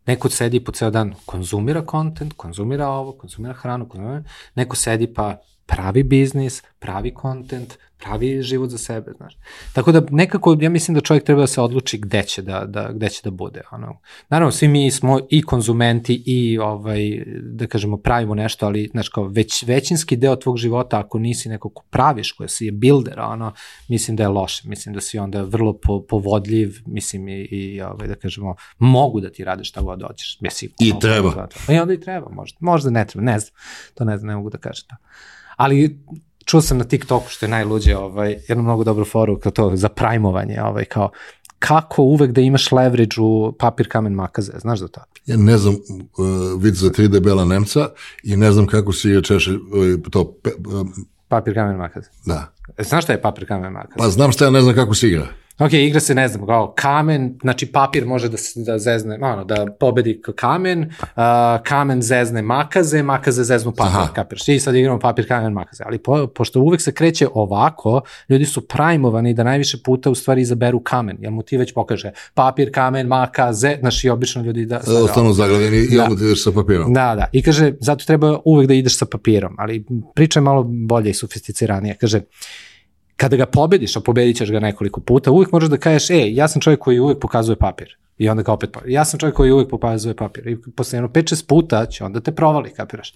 S2: neko sedi po ceo dan, konzumira kontent, konzumira ovo, konzumira hranu, konzumira, neko sedi pa pravi biznis, pravi kontent, pravi život za sebe, znaš. Tako da nekako ja mislim da čovjek treba da se odluči gde će da, da, gde će da bude. Ono. Naravno, svi mi smo i konzumenti i ovaj, da kažemo pravimo nešto, ali znaš, kao već, većinski deo tvog života ako nisi neko ko praviš, koja si je builder, ono, mislim da je loše. Mislim da si onda vrlo po, povodljiv, mislim i, i ovaj, da kažemo, mogu da ti rade šta god hoćeš. Mislim,
S1: I treba.
S2: I onda i treba, možda. Možda ne treba, ne znam. To ne znam, ne mogu da kažem to. Ali čuo sam na TikToku što je najluđe, ovaj, jednu mnogo dobru foru kao to za prajmovanje, ovaj, kao kako uvek da imaš leverage u papir, kamen, makaze, znaš za to?
S1: Ja ne znam uh, vid za tri debela Nemca i ne znam kako se igra češe uh, to... Pe, uh,
S2: papir, kamen, makaze.
S1: Da.
S2: E, znaš šta je papir, kamen, makaze?
S1: Pa znam šta ja ne znam kako se igra.
S2: Ok, igra se, ne znam, kao kamen, znači papir može da, se, da zezne, ono, da pobedi kamen, uh, kamen zezne makaze, makaze zeznu papir, Aha. kapiraš? I sad igramo papir, kamen, makaze. Ali po, pošto uvek se kreće ovako, ljudi su prajmovani da najviše puta u stvari izaberu kamen, jer mu ti već pokaže papir, kamen, makaze, znaš i obično ljudi da...
S1: da ostanu zagledeni i da. onda ideš sa papirom.
S2: Da, da. I kaže, zato treba uvek da ideš sa papirom, ali priča je malo bolje i sofisticiranije. Kaže, kada ga pobediš, a pobedit ćeš ga nekoliko puta, uvijek možeš da kažeš, ej, ja sam čovjek koji uvijek pokazuje papir. I onda ga opet, ja sam čovjek koji uvijek pokazuje papir. I posle jedno 5-6 puta će onda te provali, kapiraš.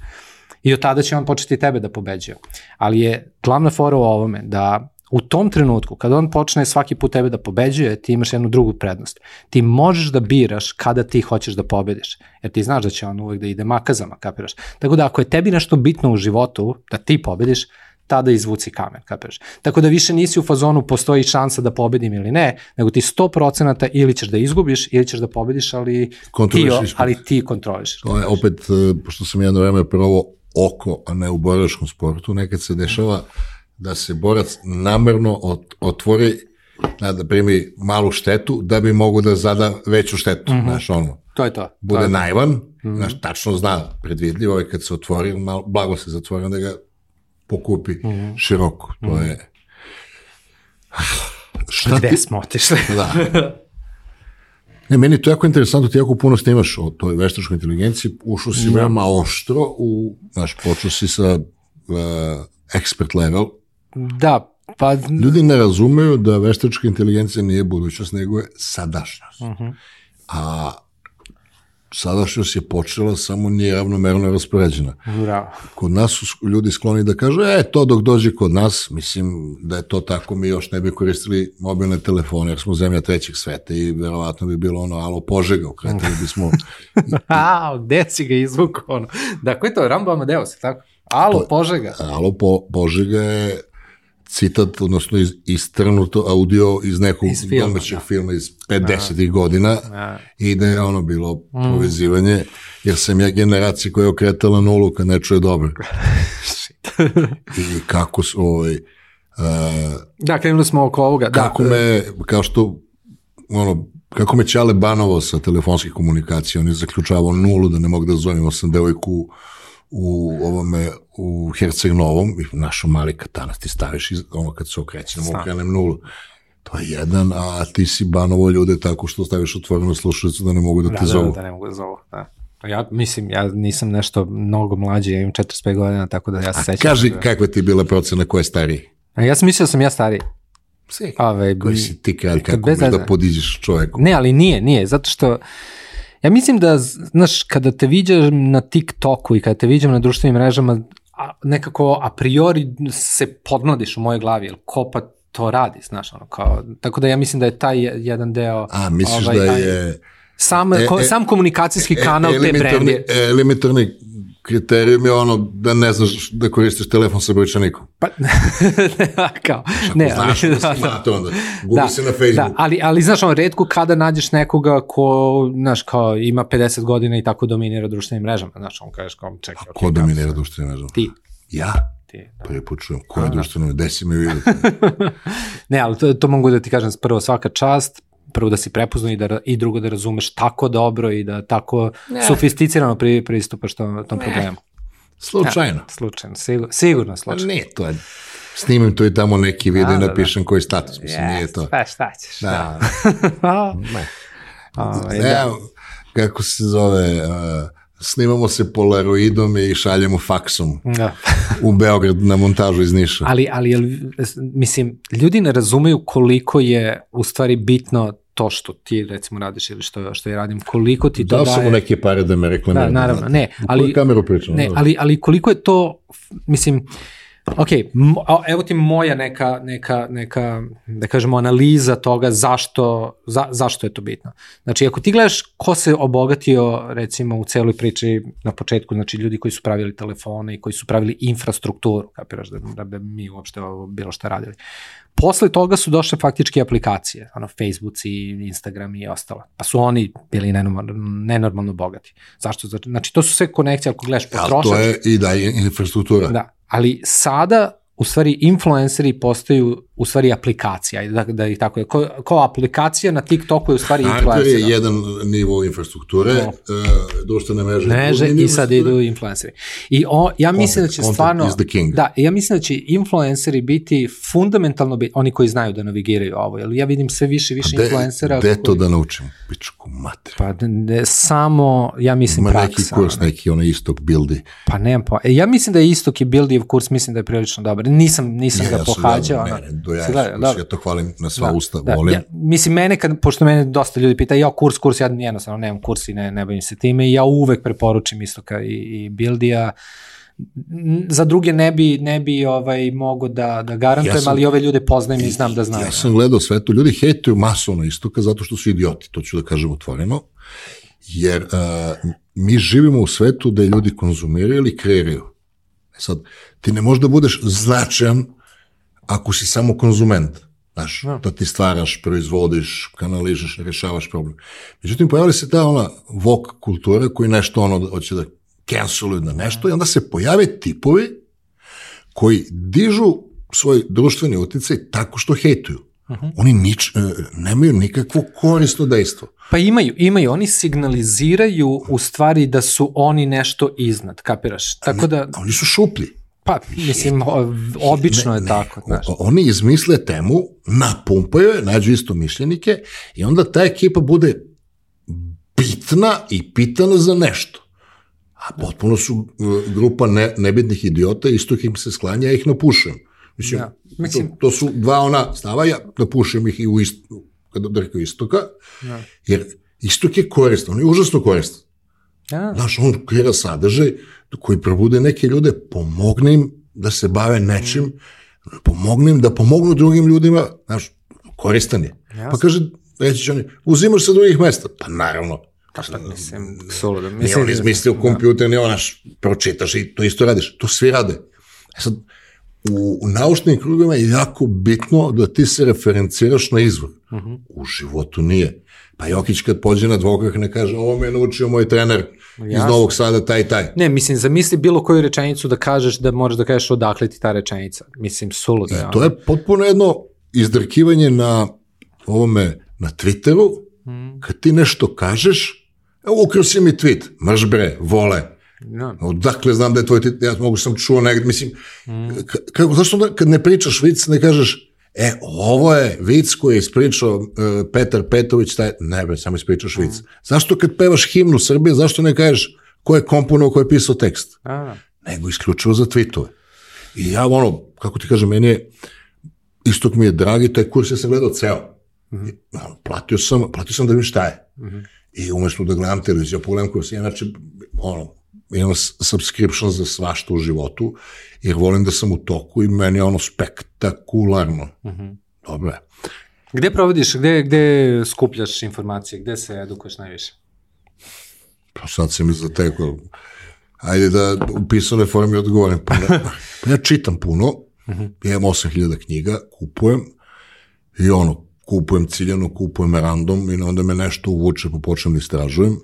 S2: I od tada će on početi tebe da pobeđuje. Ali je glavna fora u ovome da u tom trenutku, kada on počne svaki put tebe da pobeđuje, ti imaš jednu drugu prednost. Ti možeš da biraš kada ti hoćeš da pobediš, jer ti znaš da će on uvek da ide makazama, kapiraš. Tako da ako je tebi nešto bitno u životu, da ti pobediš, tada izvuci kamen, kapiraš. Tako da više nisi u fazonu postoji šansa da pobedim ili ne, nego ti 100% ili ćeš da izgubiš ili ćeš da pobediš, ali ti, ali ti kontroliš.
S1: To je opet, e, pošto sam jedno vreme prvo oko, a ne u boračkom sportu, nekad se dešava da se borac namerno otvori da, primi malu štetu da bi mogu da zada veću štetu, mm -hmm. znaš, ono.
S2: To je to.
S1: Bude
S2: to je
S1: najvan, mm -hmm. znaš, tačno zna, predvidljivo je kad se otvori, malo, blago se zatvori, onda ga pokupi mm -hmm. široko. To mm -hmm. je...
S2: Šta Gde ti... smo otišli?
S1: da. Ne, meni to jako interesantno, ti jako puno snimaš o toj veštačkoj inteligenciji, ušao si mm. veoma oštro, u, znaš, počeo si sa uh, expert level.
S2: Da, pa...
S1: Ljudi ne razumeju da veštačka inteligencija nije budućnost, nego je sadašnjost. Mm -hmm. A sadašnjost je počela, samo nije ravnomerno raspoređena.
S2: Bravo.
S1: Kod nas su ljudi skloni da kažu, e, to dok dođe kod nas, mislim da je to tako, mi još ne bi koristili mobilne telefone, jer smo zemlja trećeg sveta i verovatno bi bilo ono, alo, požega, ukretili bismo...
S2: A, gde si ga izvukao, ono? Da, ko je to, Rambo Amadeus, tako? Alo, požega.
S1: Alo, po, požega je citat, odnosno iz, istrnuto audio iz nekog iz filma, domaćeg da. filma iz 50. godina da. i da je ono bilo mm. povezivanje, jer sam ja generacija koja je okretala nulu kad ne čuje dobro. I kako su ovaj... Uh,
S2: da, krenuli smo oko ovoga.
S1: Da. Kako
S2: da,
S1: me, kao što, ono, kako me Čale banovao sa telefonskih komunikacija, on je zaključavao nulu da ne mogu da zovem, sam devojku u ovome u Herceg Novom i našo mali katanac ti staviš iz, ono kad se okrećemo okrenem nulu to je jedan, a ti si banovo ljude tako što staviš otvorenu slušalicu da ne mogu da te da, zovu.
S2: Da, da, ne mogu da zovu, da. Ja mislim, ja nisam nešto mnogo mlađi, ja imam 45 godina, tako da ja se sećam.
S1: Kaži, da... kakva ti je bila procena, ko je stariji?
S2: A ja sam mislio da sam ja stariji.
S1: Si, Ove, koji si ti kralj, kako bez da podiđeš čoveku?
S2: Ne, ali nije, nije, zato što Ja mislim da, znaš, kada te viđam na TikToku i kada te viđam na društvenim mrežama, a, nekako a priori se podmladiš u mojoj glavi, jer ko pa to radi, znaš, ono, kao, tako da ja mislim da je taj jedan deo...
S1: A, misliš ovaj, da je...
S2: Sam, e, ko, e, sam komunikacijski e, kanal te brende.
S1: Elementarni kriterijum je ono da ne znaš da koristiš telefon sa brojčanikom.
S2: Pa, kao, ne,
S1: znaš ali, da, da, to onda, gubi da, se na Facebooku. Da,
S2: ali, ali znaš, ono, redko kada nađeš nekoga ko, znaš, kao ima 50 godina i tako dominira društvenim mrežama, znaš, on kažeš kao, čekaj.
S1: A ko okay, dominira društvenim mrežama?
S2: Ti.
S1: Ja?
S2: Ti,
S1: da. Prvi put čujem, ko je društveno, gde si me vidio?
S2: ne, ali to, to mogu da ti kažem, prvo svaka čast, prvo da si prepoznao i, da, i drugo da razumeš tako dobro i da tako ne. sofisticirano pri, pristupaš tom, tom ne. problemu.
S1: Slučajno. Ja,
S2: slučajno, sigur, sigurno slučajno.
S1: Ne, to je, snimim to i tamo neki video da, i napišem da, da. koji status, mislim, yes, nije to.
S2: Pa šta ćeš.
S1: Da. da. ne. Ove, ovaj, ne, da. kako se zove, uh, snimamo se polaroidom i šaljemo faksom
S2: Da.
S1: u Beograd na montažu iz Niša.
S2: Ali, ali, mislim, ljudi ne razumeju koliko je u stvari bitno to što ti recimo radiš ili što, što ja radim, koliko ti to
S1: Dao sam
S2: daje...
S1: mu neke pare da me
S2: Da,
S1: reklamiraju.
S2: naravno, ne,
S1: U
S2: ali...
S1: koju kameru pričam?
S2: Ne, ali, ali koliko je to, mislim, ok, evo ti moja neka, neka, neka, da kažemo, analiza toga zašto, za, zašto je to bitno. Znači, ako ti gledaš ko se obogatio, recimo, u celoj priči na početku, znači ljudi koji su pravili telefone i koji su pravili infrastrukturu, kapiraš da, da bi mi uopšte ovo bilo šta radili. Posle toga su došle faktički aplikacije, ono Facebooci, Instagram i ostalo. Pa su oni bili nenormalno, nenormalno bogati. Zašto? Znači, to su sve konekcije, ako gledaš
S1: Ali
S2: potrošač.
S1: to je i da je infrastruktura.
S2: Da, ali sada u stvari influenceri postaju u stvari aplikacija, da, da ih tako je. Ko, ko aplikacija na TikToku je u stvari
S1: Hardware je
S2: influencer.
S1: jedan nivo infrastrukture,
S2: No.
S1: uh, društvene mreže.
S2: Mreže i sad idu influenceri. I o, ja mislim da će
S1: content
S2: stvarno...
S1: is the king.
S2: Da, ja mislim da će influenceri biti fundamentalno, biti, oni koji znaju da navigiraju ovo, jer ja vidim sve više i više
S1: De,
S2: influencera.
S1: de to
S2: koji-
S1: da naučim? Pičku mater.
S2: Pa ne, samo, ja mislim,
S1: Ima
S2: praksa.
S1: neki kurs,
S2: ono.
S1: neki ono istok buildi.
S2: Pa nemam pa. E, ja mislim da je istok i Bildijev kurs, mislim da je prilično dobar. Nisam, nisam ga
S1: Ja sam
S2: pohađao.
S1: gledao,
S2: ono.
S1: Do ja,
S2: Si gledao,
S1: ja, to hvalim na sva
S2: Da,
S1: usta,
S2: da,
S1: volim.
S2: Ja, mislim, mene, kad, pošto mene dosta ljudi pita, ja kurs, kurs, ja jednostavno nemam kurs i ne, ne bavim se time i ja uvek preporučim Istoka i, i Bildija. Za druge ne bi, ne bi ovaj, mogo da, da garantujem,
S1: Ja sam-
S2: ali ove ljude poznajem i znam da znaju.
S1: Ja sam gledao sve to, ljudi hejtuju masovno istoka zato što su idioti, to ću da kažem otvoreno, jer uh, mi živimo u svetu da ljudi konzumiraju ili kreiraju. E sad, ti ne možeš da budeš značajan ako si samo konzument. Znaš,
S2: Da.
S1: ti stvaraš, proizvodiš, kanaližeš, rešavaš problem. Međutim, pojavila se ta ona vok kultura koji nešto ono hoće da canceluju na nešto i onda se pojave tipovi koji dižu svoj društveni uticaj tako što hejtuju. Oni nič, e, nemaju nikakvo korisno dejstvo.
S2: Pa imaju, imaju, oni signaliziraju u stvari da su oni nešto iznad, kapiraš? Tako da,
S1: oni su šuplji.
S2: Pa, mislim, obično je tako, znaš.
S1: Oni izmisle temu, napumpaju je, nađu isto mišljenike i onda ta ekipa bude bitna i pitana za nešto. A potpuno su e, grupa ne, nebitnih idiota, isto im se sklanja, ja ih napušujem. Mislim,
S2: Da. Mislim-
S1: to, to su dva ona stava, ja napušujem ih i u ist, kada da rekao istoka,
S2: Da.
S1: jer istok je koristan, on je užasno koristan.
S2: Ja,
S1: Znaš, on kreira sadržaj koji probude neke ljude, pomogne im da se bave nečim, pomogne im da pomognu drugim ljudima, znaš, koristan je. Pa
S2: Jasno.
S1: kaže, reći će oni, uzimaš sa drugih mesta. Pa naravno.
S2: pa mislim, suludo.
S1: Nije
S2: Mislim,
S1: on izmislio kompjuter, nije onaš, pročitaš i to isto radiš. To svi rade. E sad, u, u naučnim krugovima je jako bitno da ti se referenciraš na izvor.
S2: Mhm.
S1: U životu nije. Pa Jokić kad pođe na dvokak ne kaže, ovo me je naučio moj trener iz
S2: Jasno.
S1: Novog Sada, taj i taj.
S2: Ne, mislim, zamisli bilo koju rečenicu da kažeš da možeš da kažeš odakle ti ta rečenica. Mislim, suludo je.
S1: I to je potpuno jedno izdrkivanje na ovome, na Twitteru,
S2: Mhm.
S1: kad ti nešto kažeš, evo ukrio si mi tweet, mrš bre, vole,
S2: Da.
S1: odakle znam da je tvoj tweet, ja mogu sam čuo negdje, mislim, ka- kako, zašto onda kad ne pričaš vic, ne kažeš, e, ovo je vic koji je ispričao uh, Petar Petović, taj, ne bre, samo ispričaš vic.
S2: Mhm.
S1: Zašto kad pevaš himnu Srbije, zašto ne kažeš ko je komponovao, ko je pisao tekst?
S2: Da.
S1: nego isključivo za tweetove. I ja ono, kako ti kažem, meni je, istok mi je dragi, taj kurs ja sam gledao ceo. I, ono, platio sam, platio sam da vidim šta je. I umesto da gledam televiziju, ja pogledam kurs, inače, ono, imam subscription za svašta u životu, jer volim da sam u toku i meni je ono spektakularno. Dobro je.
S2: Gde provodiš, gde, gde skupljaš informacije, gde se edukuješ najviše?
S1: Pa sad se mi zatekao. Ajde da u pisanoj formi odgovorim. Pa, ne, pa ja čitam puno, ja imam 8000 knjiga, kupujem i ono, kupujem ciljano, kupujem random i onda me nešto uvuče pa počnem da istražujem.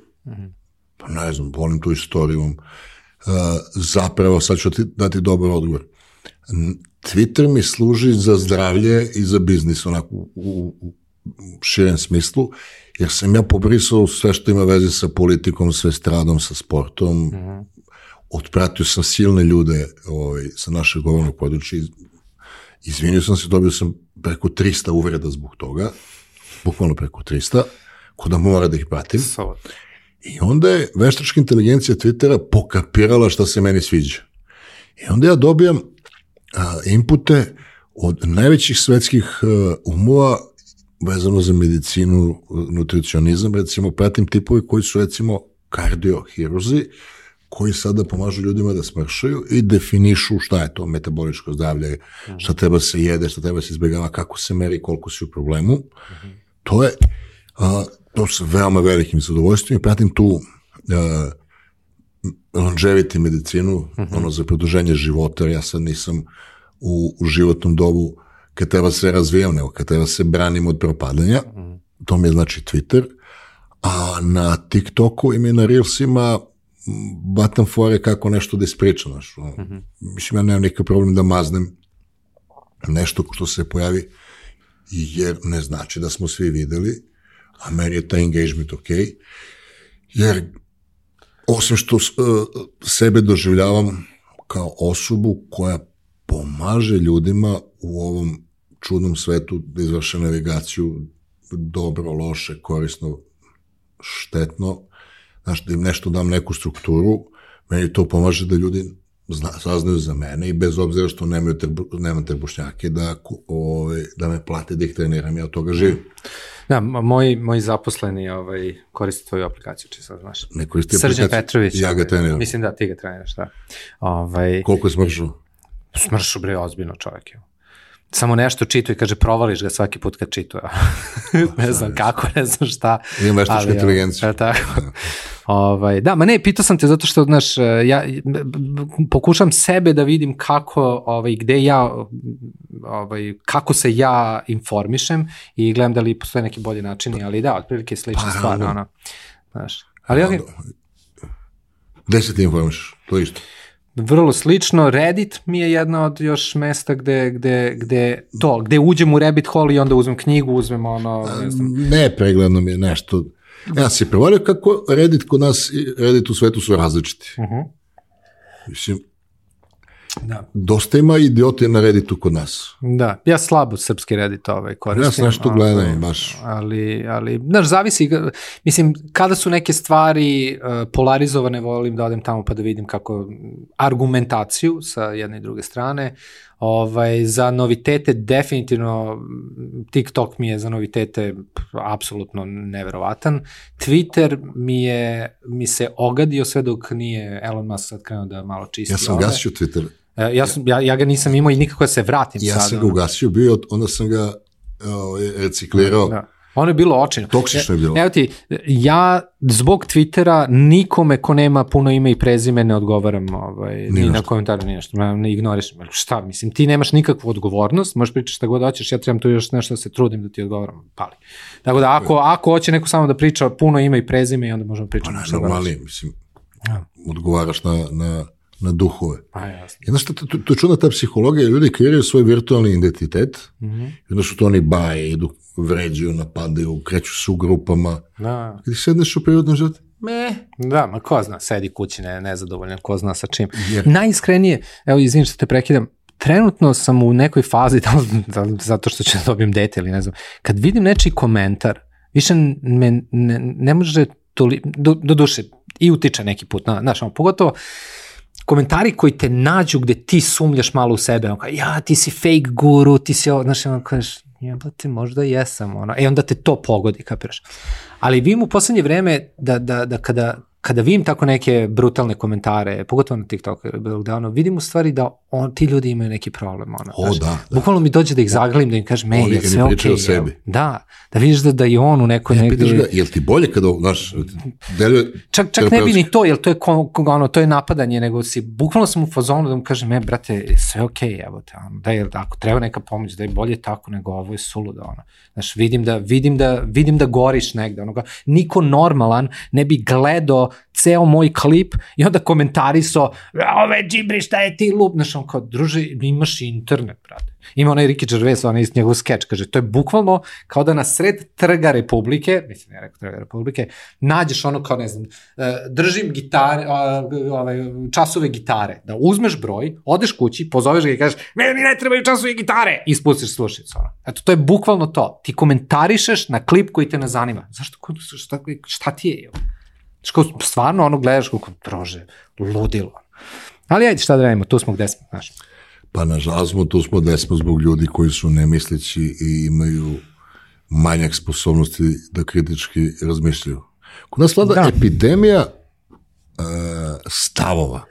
S1: Pa ne znam, volim tu istoriju. Uh, zapravo, sad ću ti dati dobar odgovor. Twitter mi služi za zdravlje i za biznis, onako u, u, širem smislu, jer sam ja pobrisao sve što ima veze sa politikom, sve stradom, sa sportom, otpratio sam silne ljude ovaj, sa našeg govornog područja, iz- izvinio sam se, dobio sam preko 300 uvreda zbog toga, bukvalno preko 300, ko da mora da ih pratim.
S2: Solo.
S1: I onda je veštačka inteligencija Twittera pokapirala šta se meni sviđa. I onda ja dobijam a, inpute od najvećih svetskih a, umova vezano za medicinu, nutricionizam, recimo pratim tipovi koji su recimo kardiohiruzi, koji sada pomažu ljudima da smršaju i definišu šta je to metaboličko zdravlje, šta treba se jede, šta treba se izbjegava, kako se meri, koliko si u problemu. To je, a, to sa veoma velikim zadovoljstvom i pratim tu a, longevity medicinu, ono za produženje života, ja sad nisam u, u životnom dobu kad treba se razvijam, nego kad treba se branim od propadanja. To mi je znači Twitter. A na TikToku i mi na Reelsima batam fore kako nešto da ispričam. Znaš. Mm -hmm. Mislim, ja nemam nikakav problem da maznem nešto što se pojavi, jer ne znači da smo svi videli, a meni je taj engagement ok, jer osim što uh, sebe doživljavam kao osobu koja pomaže ljudima u ovom čudnom svetu da izvrše navigaciju dobro, loše, korisno, štetno, znaš, da im nešto dam neku strukturu, meni to pomaže da ljudi zna, saznaju za mene i bez obzira što nemaju trbu, nemam trbušnjake da, ovaj, da me plate da ih treniram, ja od toga živim.
S2: Da, moj, moj zaposleni ovaj, koristi tvoju aplikaciju, či sad znaš.
S1: Ne koristi
S2: Srđan aplikaciju. Petrović.
S1: Ja ga treniram.
S2: Ovaj, mislim da ti ga treniraš, da. Ovaj,
S1: Koliko je smršu?
S2: Smršu, bre, ozbiljno čovjek je samo nešto čituje kaže provališ ga svaki put kad čituje. ne znam kako, ne znam šta.
S1: Imam veštačku inteligenciju.
S2: Tako. Ovaj, da, ma ne, pitao sam te zato što, znaš, ja pokušam sebe da vidim kako, ovaj, gde ja, ovaj, kako se ja informišem i gledam da li postoje neki bolji načini, ali da, otprilike slična pa, stvar, ono, znaš. Ali, ali,
S1: Gde se ti informišeš? To je isto
S2: vrlo slično. Reddit mi je jedna od još mesta gde, gde, gde to, gde uđem u rabbit hole i onda uzmem knjigu, uzmem ono...
S1: Ne, znam. ne pregledno mi je nešto... Ja se prevalio kako Reddit kod nas i Reddit u svetu su različiti. Uh -huh. Mislim, Da. Dosta ima idioti na Redditu kod nas.
S2: Da, ja slabo srpski Reddit ovaj koristim.
S1: Ja sam nešto gledam ovaj, baš.
S2: Ali, ali, znaš, zavisi, mislim, kada su neke stvari uh, polarizovane, volim da odem tamo pa da vidim kako argumentaciju sa jedne i druge strane. Ovaj, za novitete definitivno TikTok mi je za novitete apsolutno neverovatan. Twitter mi je mi se ogadio sve dok nije Elon Musk sad krenuo da malo čisti.
S1: Ja sam ove. gasio Twitter
S2: E, ja, sam, ja, ja ga nisam imao i nikako da se vratim
S1: ja
S2: sad.
S1: Ja sam ga ugasio bio, onda sam ga ovaj, reciklirao. Da.
S2: Ono je bilo očino.
S1: Toksično je bilo.
S2: Evo ti, ja zbog Twittera nikome ko nema puno ime i prezime ne odgovaram ovaj, ni na komentar, ni nešto, ne ignoriš. Šta, mislim, ti nemaš nikakvu odgovornost, možeš pričati šta god hoćeš, ja trebam tu još nešto da se trudim da ti odgovaram, pali. Tako da, ako, ako hoće neko samo da priča puno ime i prezime, onda možemo pričati. Pa,
S1: normalni, mislim, ja. odgovaraš na, na na duhove.
S2: Pa jasno.
S1: Jedno što, to, to je čudna ta psihologija, ljudi kreiraju svoj virtualni identitet, mm -hmm. jedno što to oni baje, idu, vređuju, napadaju, kreću se u grupama.
S2: Da.
S1: Kada sedneš u prirodnom životu,
S2: Me. Da, ma ko zna, sedi kući ne, nezadovoljan, ko zna sa čim. Jer... Najiskrenije, evo izvim što te prekidam, trenutno sam u nekoj fazi, da, da, zato što ću da dobijem dete ili ne znam, kad vidim nečiji komentar, više me ne, ne može toli, do, do duše, i utiče neki put, na, znaš, pogotovo komentari koji te nađu gde ti sumljaš malo u sebe, ono kao, ja, ti si fake guru, ti si ovo, znaš, ono kažeš, jebate, možda jesam, ono, e onda te to pogodi, kapiraš. Ali vidim u poslednje vreme da, da, da kada, kada vidim tako neke brutalne komentare, pogotovo na TikToku, da ono, vidim u stvari da on, ti ljudi imaju neki problem. Ono,
S1: o,
S2: znaš,
S1: da, da.
S2: Bukvalno mi dođe da ih zaglim, da im kažem, ej, je sve okej. Okay,
S1: sebi.
S2: Da, da vidiš da, da i on u nekoj
S1: ja,
S2: negde...
S1: Ga, jel ti bolje kada, znaš, deluje...
S2: Čak, čak ne bi ni to, jel to je, ko, ono, to je napadanje, nego si, bukvalno sam u fazonu da mu kažem, e, brate, sve okej, okay, evo te, ono, da je, ako treba neka pomoć, da je bolje tako, nego ovo je suludo, ono. Znaš, vidim da, vidim da, vidim da goriš negde, ono, niko normalan ne bi gledao ceo moj klip i onda komentarisao, ove džibri, šta je ti lup, znaš, on kao, druže, imaš internet, brate. Ima onaj Ricky Gervais, onaj njegov skeč, kaže, to je bukvalno kao da na sred trga Republike, mislim, ne rekao trga Republike, nađeš ono kao, ne znam, e, držim gitare, ovaj, časove gitare, da uzmeš broj, odeš kući, pozoveš ga i kažeš, meni ne trebaju časove gitare, i spustiš slušicu, ono. Eto, to je bukvalno to. Ti komentarišeš na klip koji te ne zanima. Zašto? Šta, šta ti je? Što stvarno ono gledaš kako prože, ludilo. Ali ajde, šta da radimo, tu smo gde smo, znaš.
S1: Pa nažalost smo tu smo gde smo zbog ljudi koji su nemisleći i imaju manjak sposobnosti da kritički razmišljaju. Kod nas vlada
S2: Da.
S1: epidemija uh, stavova.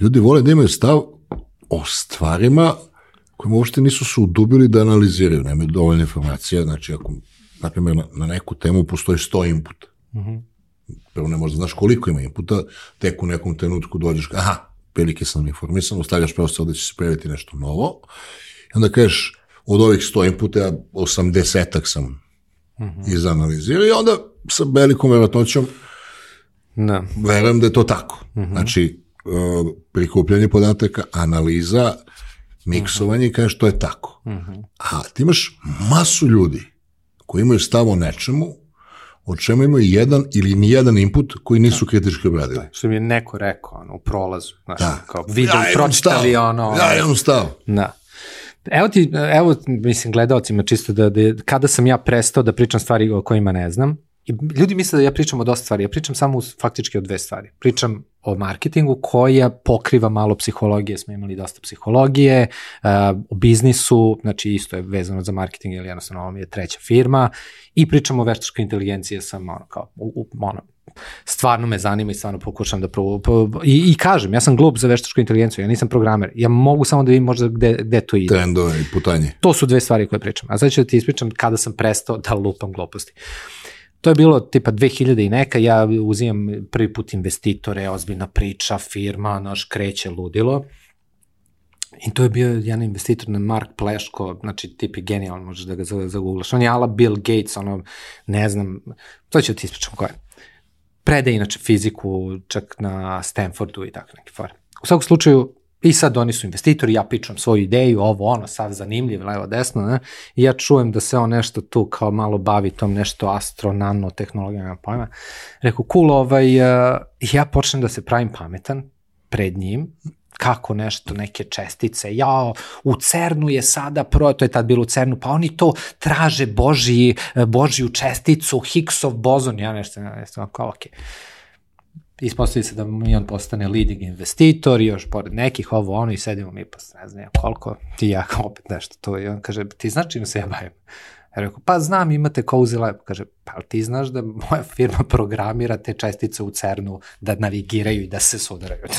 S1: Ljudi vole da imaju stav o stvarima kojima uopšte nisu se udubili da analiziraju, nemaju dovoljno informacija, znači ako, na primjer, na, na neku temu postoji 100 inputa. Prvo ne možda znaš koliko ima inputa, tek u nekom trenutku dođeš, aha, prilike sam informisan, ostavljaš prostor da će se pojaviti nešto novo, i onda kažeš, od ovih 100 inputa, ja 80-ak sam izanalizirao i onda sa velikom verovatnoćom
S2: Da.
S1: verujem da je to tako. Znači, uh, prikupljanje podataka, analiza, miksovanje i kažeš to je tako. A ti imaš masu ljudi koji imaju stav o nečemu, o čemu imaju jedan ili nijedan input koji nisu kritički obradili.
S2: Što mi je neko rekao, ono, u prolazu, znaš,
S1: Da.
S2: kao video,
S1: Ja
S2: pročitali, ono,
S1: Ja imam stav.
S2: Da. Evo ti, evo, mislim, gledalcima čisto da, da, kada sam ja prestao da pričam stvari o kojima ne znam, i ljudi misle da ja pričam o dosta stvari, ja pričam samo faktički o dve stvari. Pričam o marketingu koja pokriva malo psihologije, smo imali dosta psihologije, uh, o biznisu, znači isto je vezano za marketing ili jednostavno ovo mi je treća firma i pričam o veštačkoj inteligenciji, sam ono kao, u, u, ono, stvarno me zanima i stvarno pokušam da provu, po, i, i kažem, ja sam glup za veštačku inteligenciju, ja nisam programer, ja mogu samo da vidim možda gde, gde to ide.
S1: Trendove i putanje.
S2: To su dve stvari koje pričam. A sad ću da ti ispričam kada sam prestao da lupam gluposti. To je bilo tipa 2000 i neka, ja uzimam prvi put investitore, ozbiljna priča, firma, naš kreće ludilo. I to je bio jedan investitor na Mark Pleško, znači tip je genijalan, možeš da ga za- zaguglaš. On je ala Bill Gates, ono, ne znam, to ću ti ispričam ko je. Prede inače fiziku, čak na Stanfordu i tako neke fore. U svakom slučaju, i sad oni su investitori, ja pičam svoju ideju, ovo, ono, sad zanimljiv, levo, desno, ne? i ja čujem da se on nešto tu kao malo bavi tom nešto astro, nano, tehnologijama, nema pojma. Rekao, cool, ovaj, uh, ja počnem da se pravim pametan pred njim, kako nešto, neke čestice, ja, u CERNu je sada, pro, to je tad bilo u CERNu, pa oni to traže Božji, Božju česticu, Higgsov bozon, ja nešto, nešto, kao, okej. Ispostavi se da mi on postane leading investitor, još pored nekih, ovo, ono, i sedimo mi pa ne znam koliko, ti ja opet nešto to, i on kaže, ti znaš čim se ja bavim? Ja rekao, pa znam, imate Cozy Lab. Kaže, pa ti znaš da moja firma programira te čestice u CERNu da navigiraju i da se sudaraju.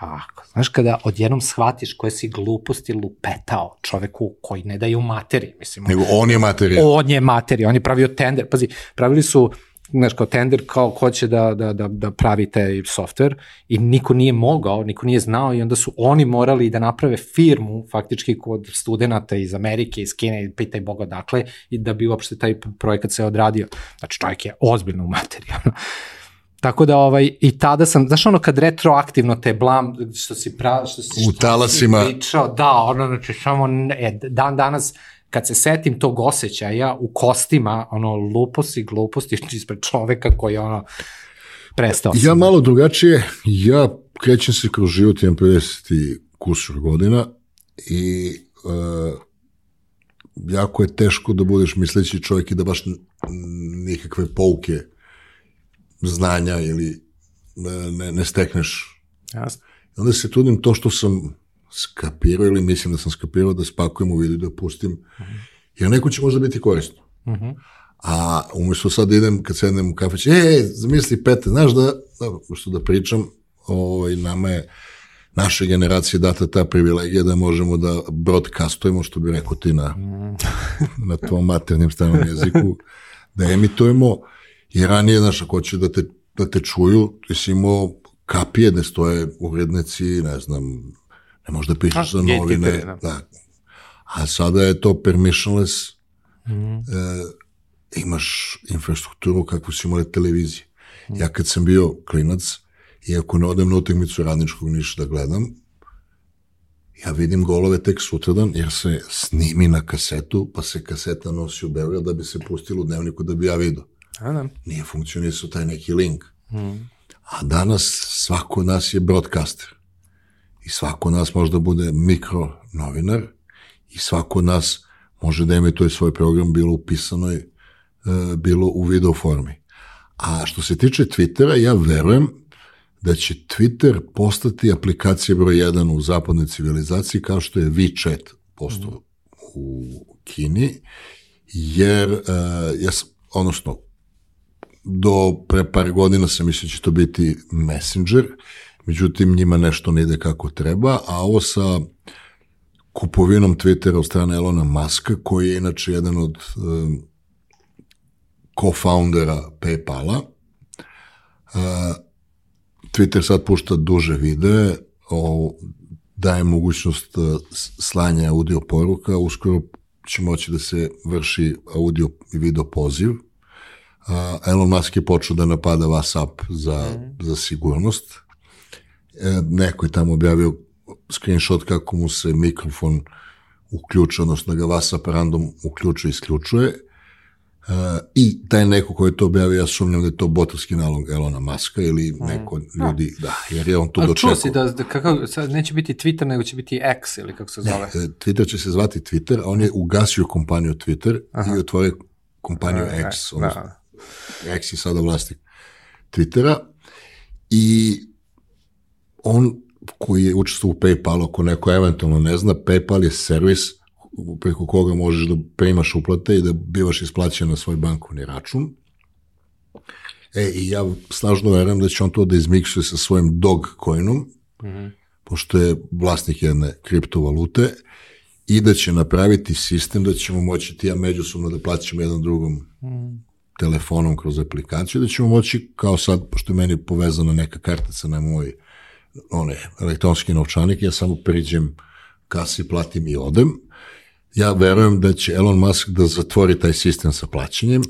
S2: Ako, znaš, kada odjednom shvatiš koje si gluposti lupetao čoveku koji ne daje u materiji, mislim,
S1: Nego on je materija.
S2: on je materija, on je pravio tender, pazi, pravili su znaš, kao tender kao ko će da, da, da, da pravi taj software i niko nije mogao, niko nije znao i onda su oni morali da naprave firmu faktički kod studenta iz Amerike, iz Kine, pitaj Boga dakle, i da bi uopšte taj projekat se odradio. Znači čovjek je ozbiljno u materiju. Tako da ovaj i tada sam, znaš ono kad retroaktivno te blam što si pra, što si
S1: U
S2: što
S1: talasima.
S2: si pričao, da, ono znači samo ne, dan danas kad se setim tog osjećaja u kostima, ono luposti, gluposti ispred čoveka koji je ono prestao
S1: Ja
S2: sam.
S1: malo drugačije, ja krećem se kroz život, imam 50 i kusur godina i uh, jako je teško da budeš misleći čovjek i da baš nikakve pouke znanja ili ne, ne, ne stekneš.
S2: Jasno.
S1: Onda se trudim to što sam skapirao ili mislim da sam skapirao da spakujem u vidu da pustim, jer neko će možda biti korisno.
S2: Mhm.
S1: A umjesto sad da idem, kad sednem u kafeć, e, zamisli Pete, znaš da, što da pričam, ovaj, nama je naše generacije data ta privilegija da možemo da broadcastujemo, što bi rekao ti na, na tvom maternim stranom jeziku, da emitujemo, jer ranije, znaš, ako hoće da te, da te čuju, ti si imao kapije gde stoje urednici, ne znam, ne možeš da pišeš za novine,
S2: da.
S1: da. A sada je to permissionless,
S2: Mhm.
S1: e, imaš infrastrukturu kakvu si imali televizije. Ja kad sam bio klinac, i ako ne odem na utakmicu radničkog ništa da gledam, ja vidim golove tek sutradan, jer se snimi na kasetu, pa se kaseta nosi u Beograd da bi se pustilo u dnevniku da bi ja vidio.
S2: A, da.
S1: Nije funkcionisao taj neki link. A danas svako od nas je broadcaster. I svako od nas može da bude mikro novinar i svako od nas može da emituje svoj program bilo u pisanoj, e, bilo u video formi. A što se tiče Twittera, ja verujem da će Twitter postati aplikacija broj 1 u zapadnoj civilizaciji kao što je WeChat postao mm. u Kini, jer, uh, ja sam, odnosno, do pre par godina sam mislio da će to biti Messenger, međutim njima nešto ne ide kako treba, a ovo sa kupovinom Twittera od strane Elona Muska, koji je inače jedan od um, co-foundera Paypala, uh, Twitter sad pušta duže videe, o, daje mogućnost uh, slanja audio poruka, uskoro će moći da se vrši audio i video poziv. Uh, Elon Musk je počeo da napada WhatsApp za, mm. za sigurnost. E, neko je tamo objavio screenshot kako mu se mikrofon uključuje, odnosno da ga WhatsApp random uključuje i isključuje Uh, I taj neko ko je to objavio, ja sumnjam da je to botovski nalog Elona Maska ili mm. neko mm. ljudi, da, jer je on to dočekao.
S2: Čuo si da, da kakav, sad neće biti Twitter, nego će biti X ili kako se zove? Ne,
S1: Twitter će se zvati Twitter, a on je ugasio kompaniju Twitter Aha. i otvorio kompaniju a, X, e, odnosno, da. X je sada vlasnik Twittera i on koji je učestvo u PayPalu, ako neko eventualno ne zna, PayPal je servis preko koga možeš da primaš uplate i da bivaš isplaćen na svoj bankovni račun. E, i ja snažno verujem da će on to da izmiksuje sa svojim Dogecoinom, mm -hmm. pošto je vlasnik jedne kriptovalute, i da će napraviti sistem da ćemo moći ti ja međusobno da plaćamo jedan drugom mm. telefonom kroz aplikaciju, da ćemo moći, kao sad, pošto je meni povezana neka kartica na moj one, elektronski novčanik, ja samo priđem kasi, platim i odem, ja verujem da će Elon Musk da zatvori taj sistem sa plaćanjem.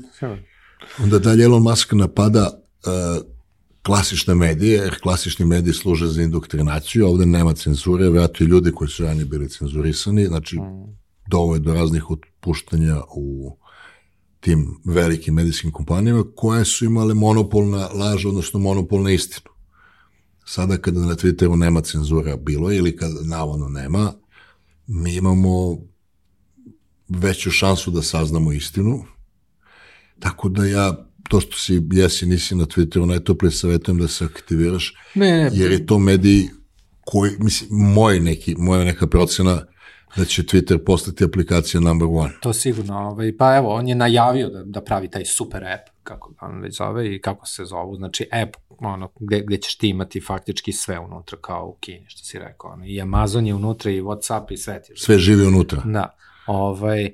S1: Onda dalje Elon Musk napada uh, klasične medije, jer klasični mediji služe za indoktrinaciju, ovde nema cenzure, vjerojatno i ljudi koji su ranije bili cenzurisani, znači dovoljno do raznih otpuštanja u tim velikim medijskim kompanijama koje su imale monopol na laž, odnosno monopol na istinu. Sada kada na Twitteru nema cenzura bilo ili kada navodno nema, mi imamo veću šansu da saznamo istinu. Tako da ja to što si jesi nisi na Twitteru, najtoplije savjetujem da se aktiviraš, ne, ne, jer je to medij koji, mislim, moj neki, moja neka procena da će Twitter postati aplikacija number one.
S2: To sigurno, ovaj, pa evo, on je najavio da, da pravi taj super app, kako on već zove i kako se zovu, znači app, ono, gde, gde ćeš ti imati faktički sve unutra, kao u Kini, što si rekao, ono, i Amazon je unutra, i Whatsapp, i sve ti.
S1: Sve živi unutra.
S2: Da, ovaj,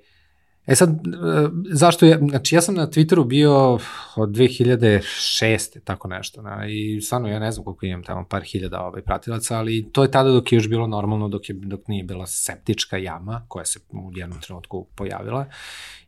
S2: E sad, e, zašto ja, znači ja sam na Twitteru bio od 2006. tako nešto, na, i stvarno ja ne znam koliko imam tamo, par hiljada ovaj, pratilaca, ali to je tada dok je još bilo normalno, dok, je, dok nije bila septička jama koja se u jednom trenutku pojavila.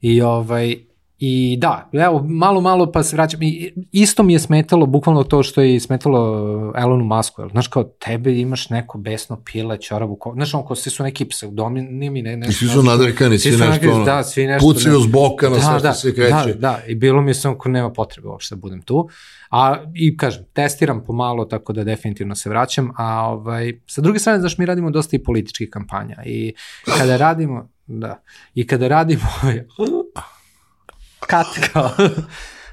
S2: I ovaj, I da, evo, malo, malo pa se vraćam. I isto mi je smetalo, bukvalno to što je smetalo Elonu Musku. Znaš, kao tebe imaš neko besno pile, čoravu, ko, znaš, on, kao svi su neki pseudomi, nije mi ne, nešto.
S1: I svi su nadrkani, svi, svi nešto, ono, da, svi nešto. Pucaju s boka na da, sve što da, se kreće.
S2: Da, da, i bilo mi je samo ko nema potrebe uopšte da budem tu. A, i kažem, testiram pomalo, tako da definitivno se vraćam, a ovaj, sa druge strane, znaš, mi radimo dosta i političkih kampanja i kada radimo, da, i kada radimo, kat kao.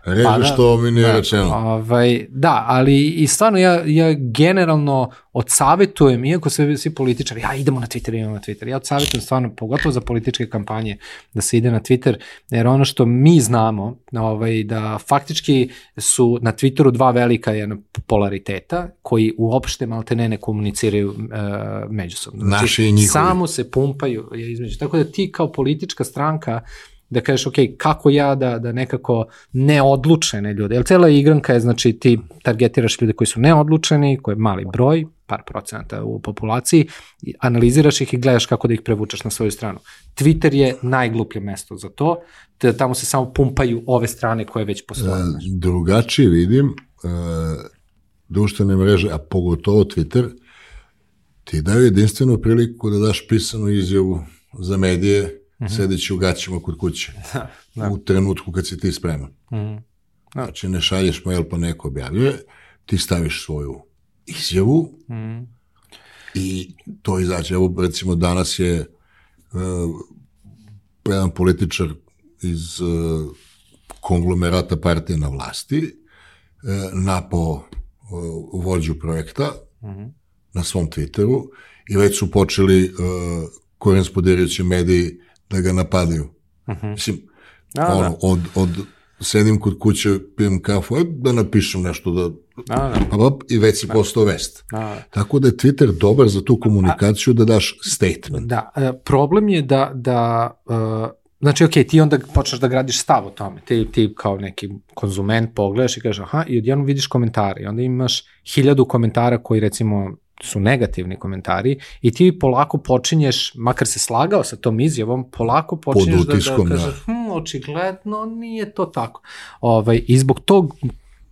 S1: Reži pa, da, što mi nije da, rečeno.
S2: Ovaj, da, ali i stvarno ja, ja generalno odsavetujem, iako sve svi političari, ja idemo na Twitter, idemo na Twitter, ja odsavetujem stvarno, pogotovo za političke kampanje, da se ide na Twitter, jer ono što mi znamo, ovaj, da faktički su na Twitteru dva velika jedna polariteta, koji uopšte malte ne ne komuniciraju uh, međusobno.
S1: Znači, Naši i njihovi.
S2: Samo se pumpaju između. Tako da ti kao politička stranka da kažeš, ok, kako ja da, da nekako neodlučene ljude, jer cela igranka je, znači, ti targetiraš ljude koji su neodlučeni, koji je mali broj, par procenata u populaciji, analiziraš ih i gledaš kako da ih prevučeš na svoju stranu. Twitter je najgluplje mesto za to, te tamo se samo pumpaju ove strane koje već postoje. E,
S1: drugačije vidim, e, društvene mreže, a pogotovo Twitter, ti daju jedinstvenu priliku da daš pisanu izjavu za medije mm -hmm. sedeći u gaćima kod kuće. Da, da. U trenutku kad si ti spreman. Mm -hmm. da. Znači, ne šalješ mail pa neko objavljuje, ti staviš svoju izjavu mm -hmm. i to izađe. Evo, recimo, danas je uh, jedan političar iz uh, konglomerata partije na vlasti napao vođu projekta uh -huh. na svom Twitteru i već su počeli uh, korenspodirajući mediji da ga napadaju. Uh -huh. Mislim, A, ono, da. od, od sedim kod kuće, pijem kafu, da napišem nešto da... A, da. Pa, pa, I već si da. postao vest. A, da. Tako da je Twitter dobar za tu komunikaciju da daš statement.
S2: Da, e, problem je da, da uh, Znači, ok, ti onda počneš da gradiš stav o tome. Ti, ti kao neki konzument pogledaš i kažeš, aha, i odjednom vidiš komentare. I onda imaš hiljadu komentara koji, recimo, su negativni komentari i ti polako počinješ, makar se slagao sa tom izjavom, polako počinješ da, da kažeš, da. hm, očigledno nije to tako. Ovaj, I zbog tog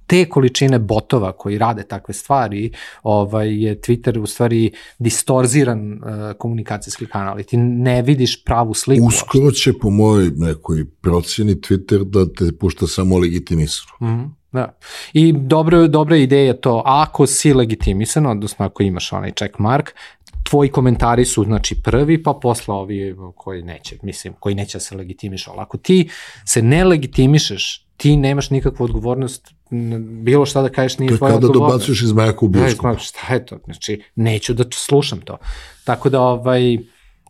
S2: te količine botova koji rade takve stvari, ovaj, je Twitter u stvari distorziran uh, komunikacijski kanal i ti ne vidiš pravu sliku.
S1: Uskoro će po mojoj nekoj procjeni Twitter da te pušta samo legitimisano. Mm -hmm.
S2: Da. I dobro, dobra ideja to, ako si legitimisan, odnosno ako imaš onaj check mark, tvoji komentari su znači prvi, pa posla ovi koji neće, mislim, koji neće da se legitimišu. Ali ako ti se ne legitimišeš, ti nemaš nikakvu odgovornost, bilo šta da kažeš nije tvoja odgovornost.
S1: To je kada dobacuješ iz majaka u bioskopu.
S2: Da, šta je to? Znači, neću da slušam to. Tako da, ovaj,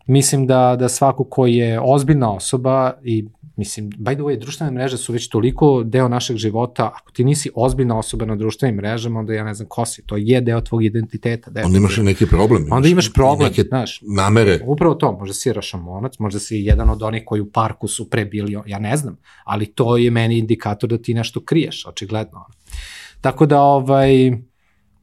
S2: mislim da, da svako ko je ozbiljna osoba i Mislim, by the way, društvene mreže su već toliko deo našeg života, ako ti nisi ozbiljna osoba na društvenim mrežama, onda ja ne znam ko si, to je deo tvog identiteta.
S1: Deo onda imaš i neki problem.
S2: Onda imaš problem, neke znaš.
S1: Namere.
S2: Upravo to, možda si rašamonac, možda si jedan od onih koji u parku su pre bili, ja ne znam, ali to je meni indikator da ti nešto kriješ, očigledno. Tako da, ovaj,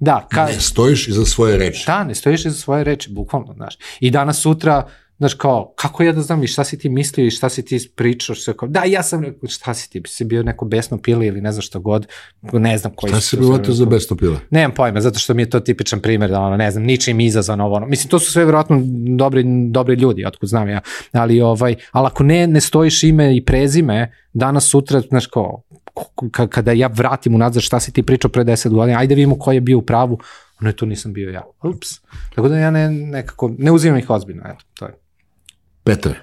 S2: Da,
S1: ka... Ne stojiš iza svoje reči.
S2: Da, ne stojiš iza svoje reči, bukvalno, znaš. I danas sutra, Znaš, kao, kako ja da znam i šta si ti mislio i šta si ti pričao, sve kao, da, ja sam rekao, šta si ti, si bio neko besno pile ili ne znam šta god, ne znam koji
S1: šta si bilo to za besno pile?
S2: Nemam pojma, zato što mi je to tipičan primer, da ono, ne znam, ničim izazvan ovo, ono. mislim, to su sve vjerojatno dobri, dobri ljudi, otkud znam ja, ali, ovaj, ali ako ne, ne stojiš ime i prezime, danas, sutra, znaš, kao, kada ja vratim unazad šta si ti pričao pre 10 godina, ajde vidimo ko je bio u pravu, ono je to nisam bio ja. Ups. Tako da ja ne, nekako, ne uzimam ih ozbiljno, eto, to je.
S1: Petre,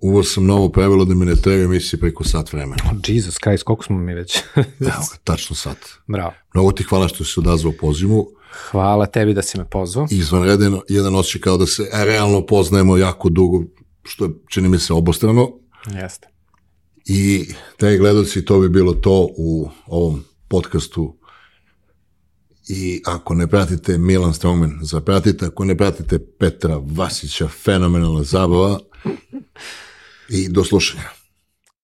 S1: uvo sam novo pravilo da mi ne treba emisije preko sat vremena.
S2: Oh, Jesus Christ, koliko smo mi već?
S1: Evo ga, tačno sat.
S2: Bravo.
S1: Mnogo ti hvala što si odazvao pozivu.
S2: Hvala tebi da si me pozvao.
S1: Izvanreden jedan osjećaj kao da se realno poznajemo jako dugo, što je, čini mi se, obostrano.
S2: Jeste.
S1: I taj gledalci, to bi bilo to u ovom podcastu i ako ne pratite Milan Strongman, zapratite, ako ne pratite Petra Vasića, fenomenalna zabava i do slušanja.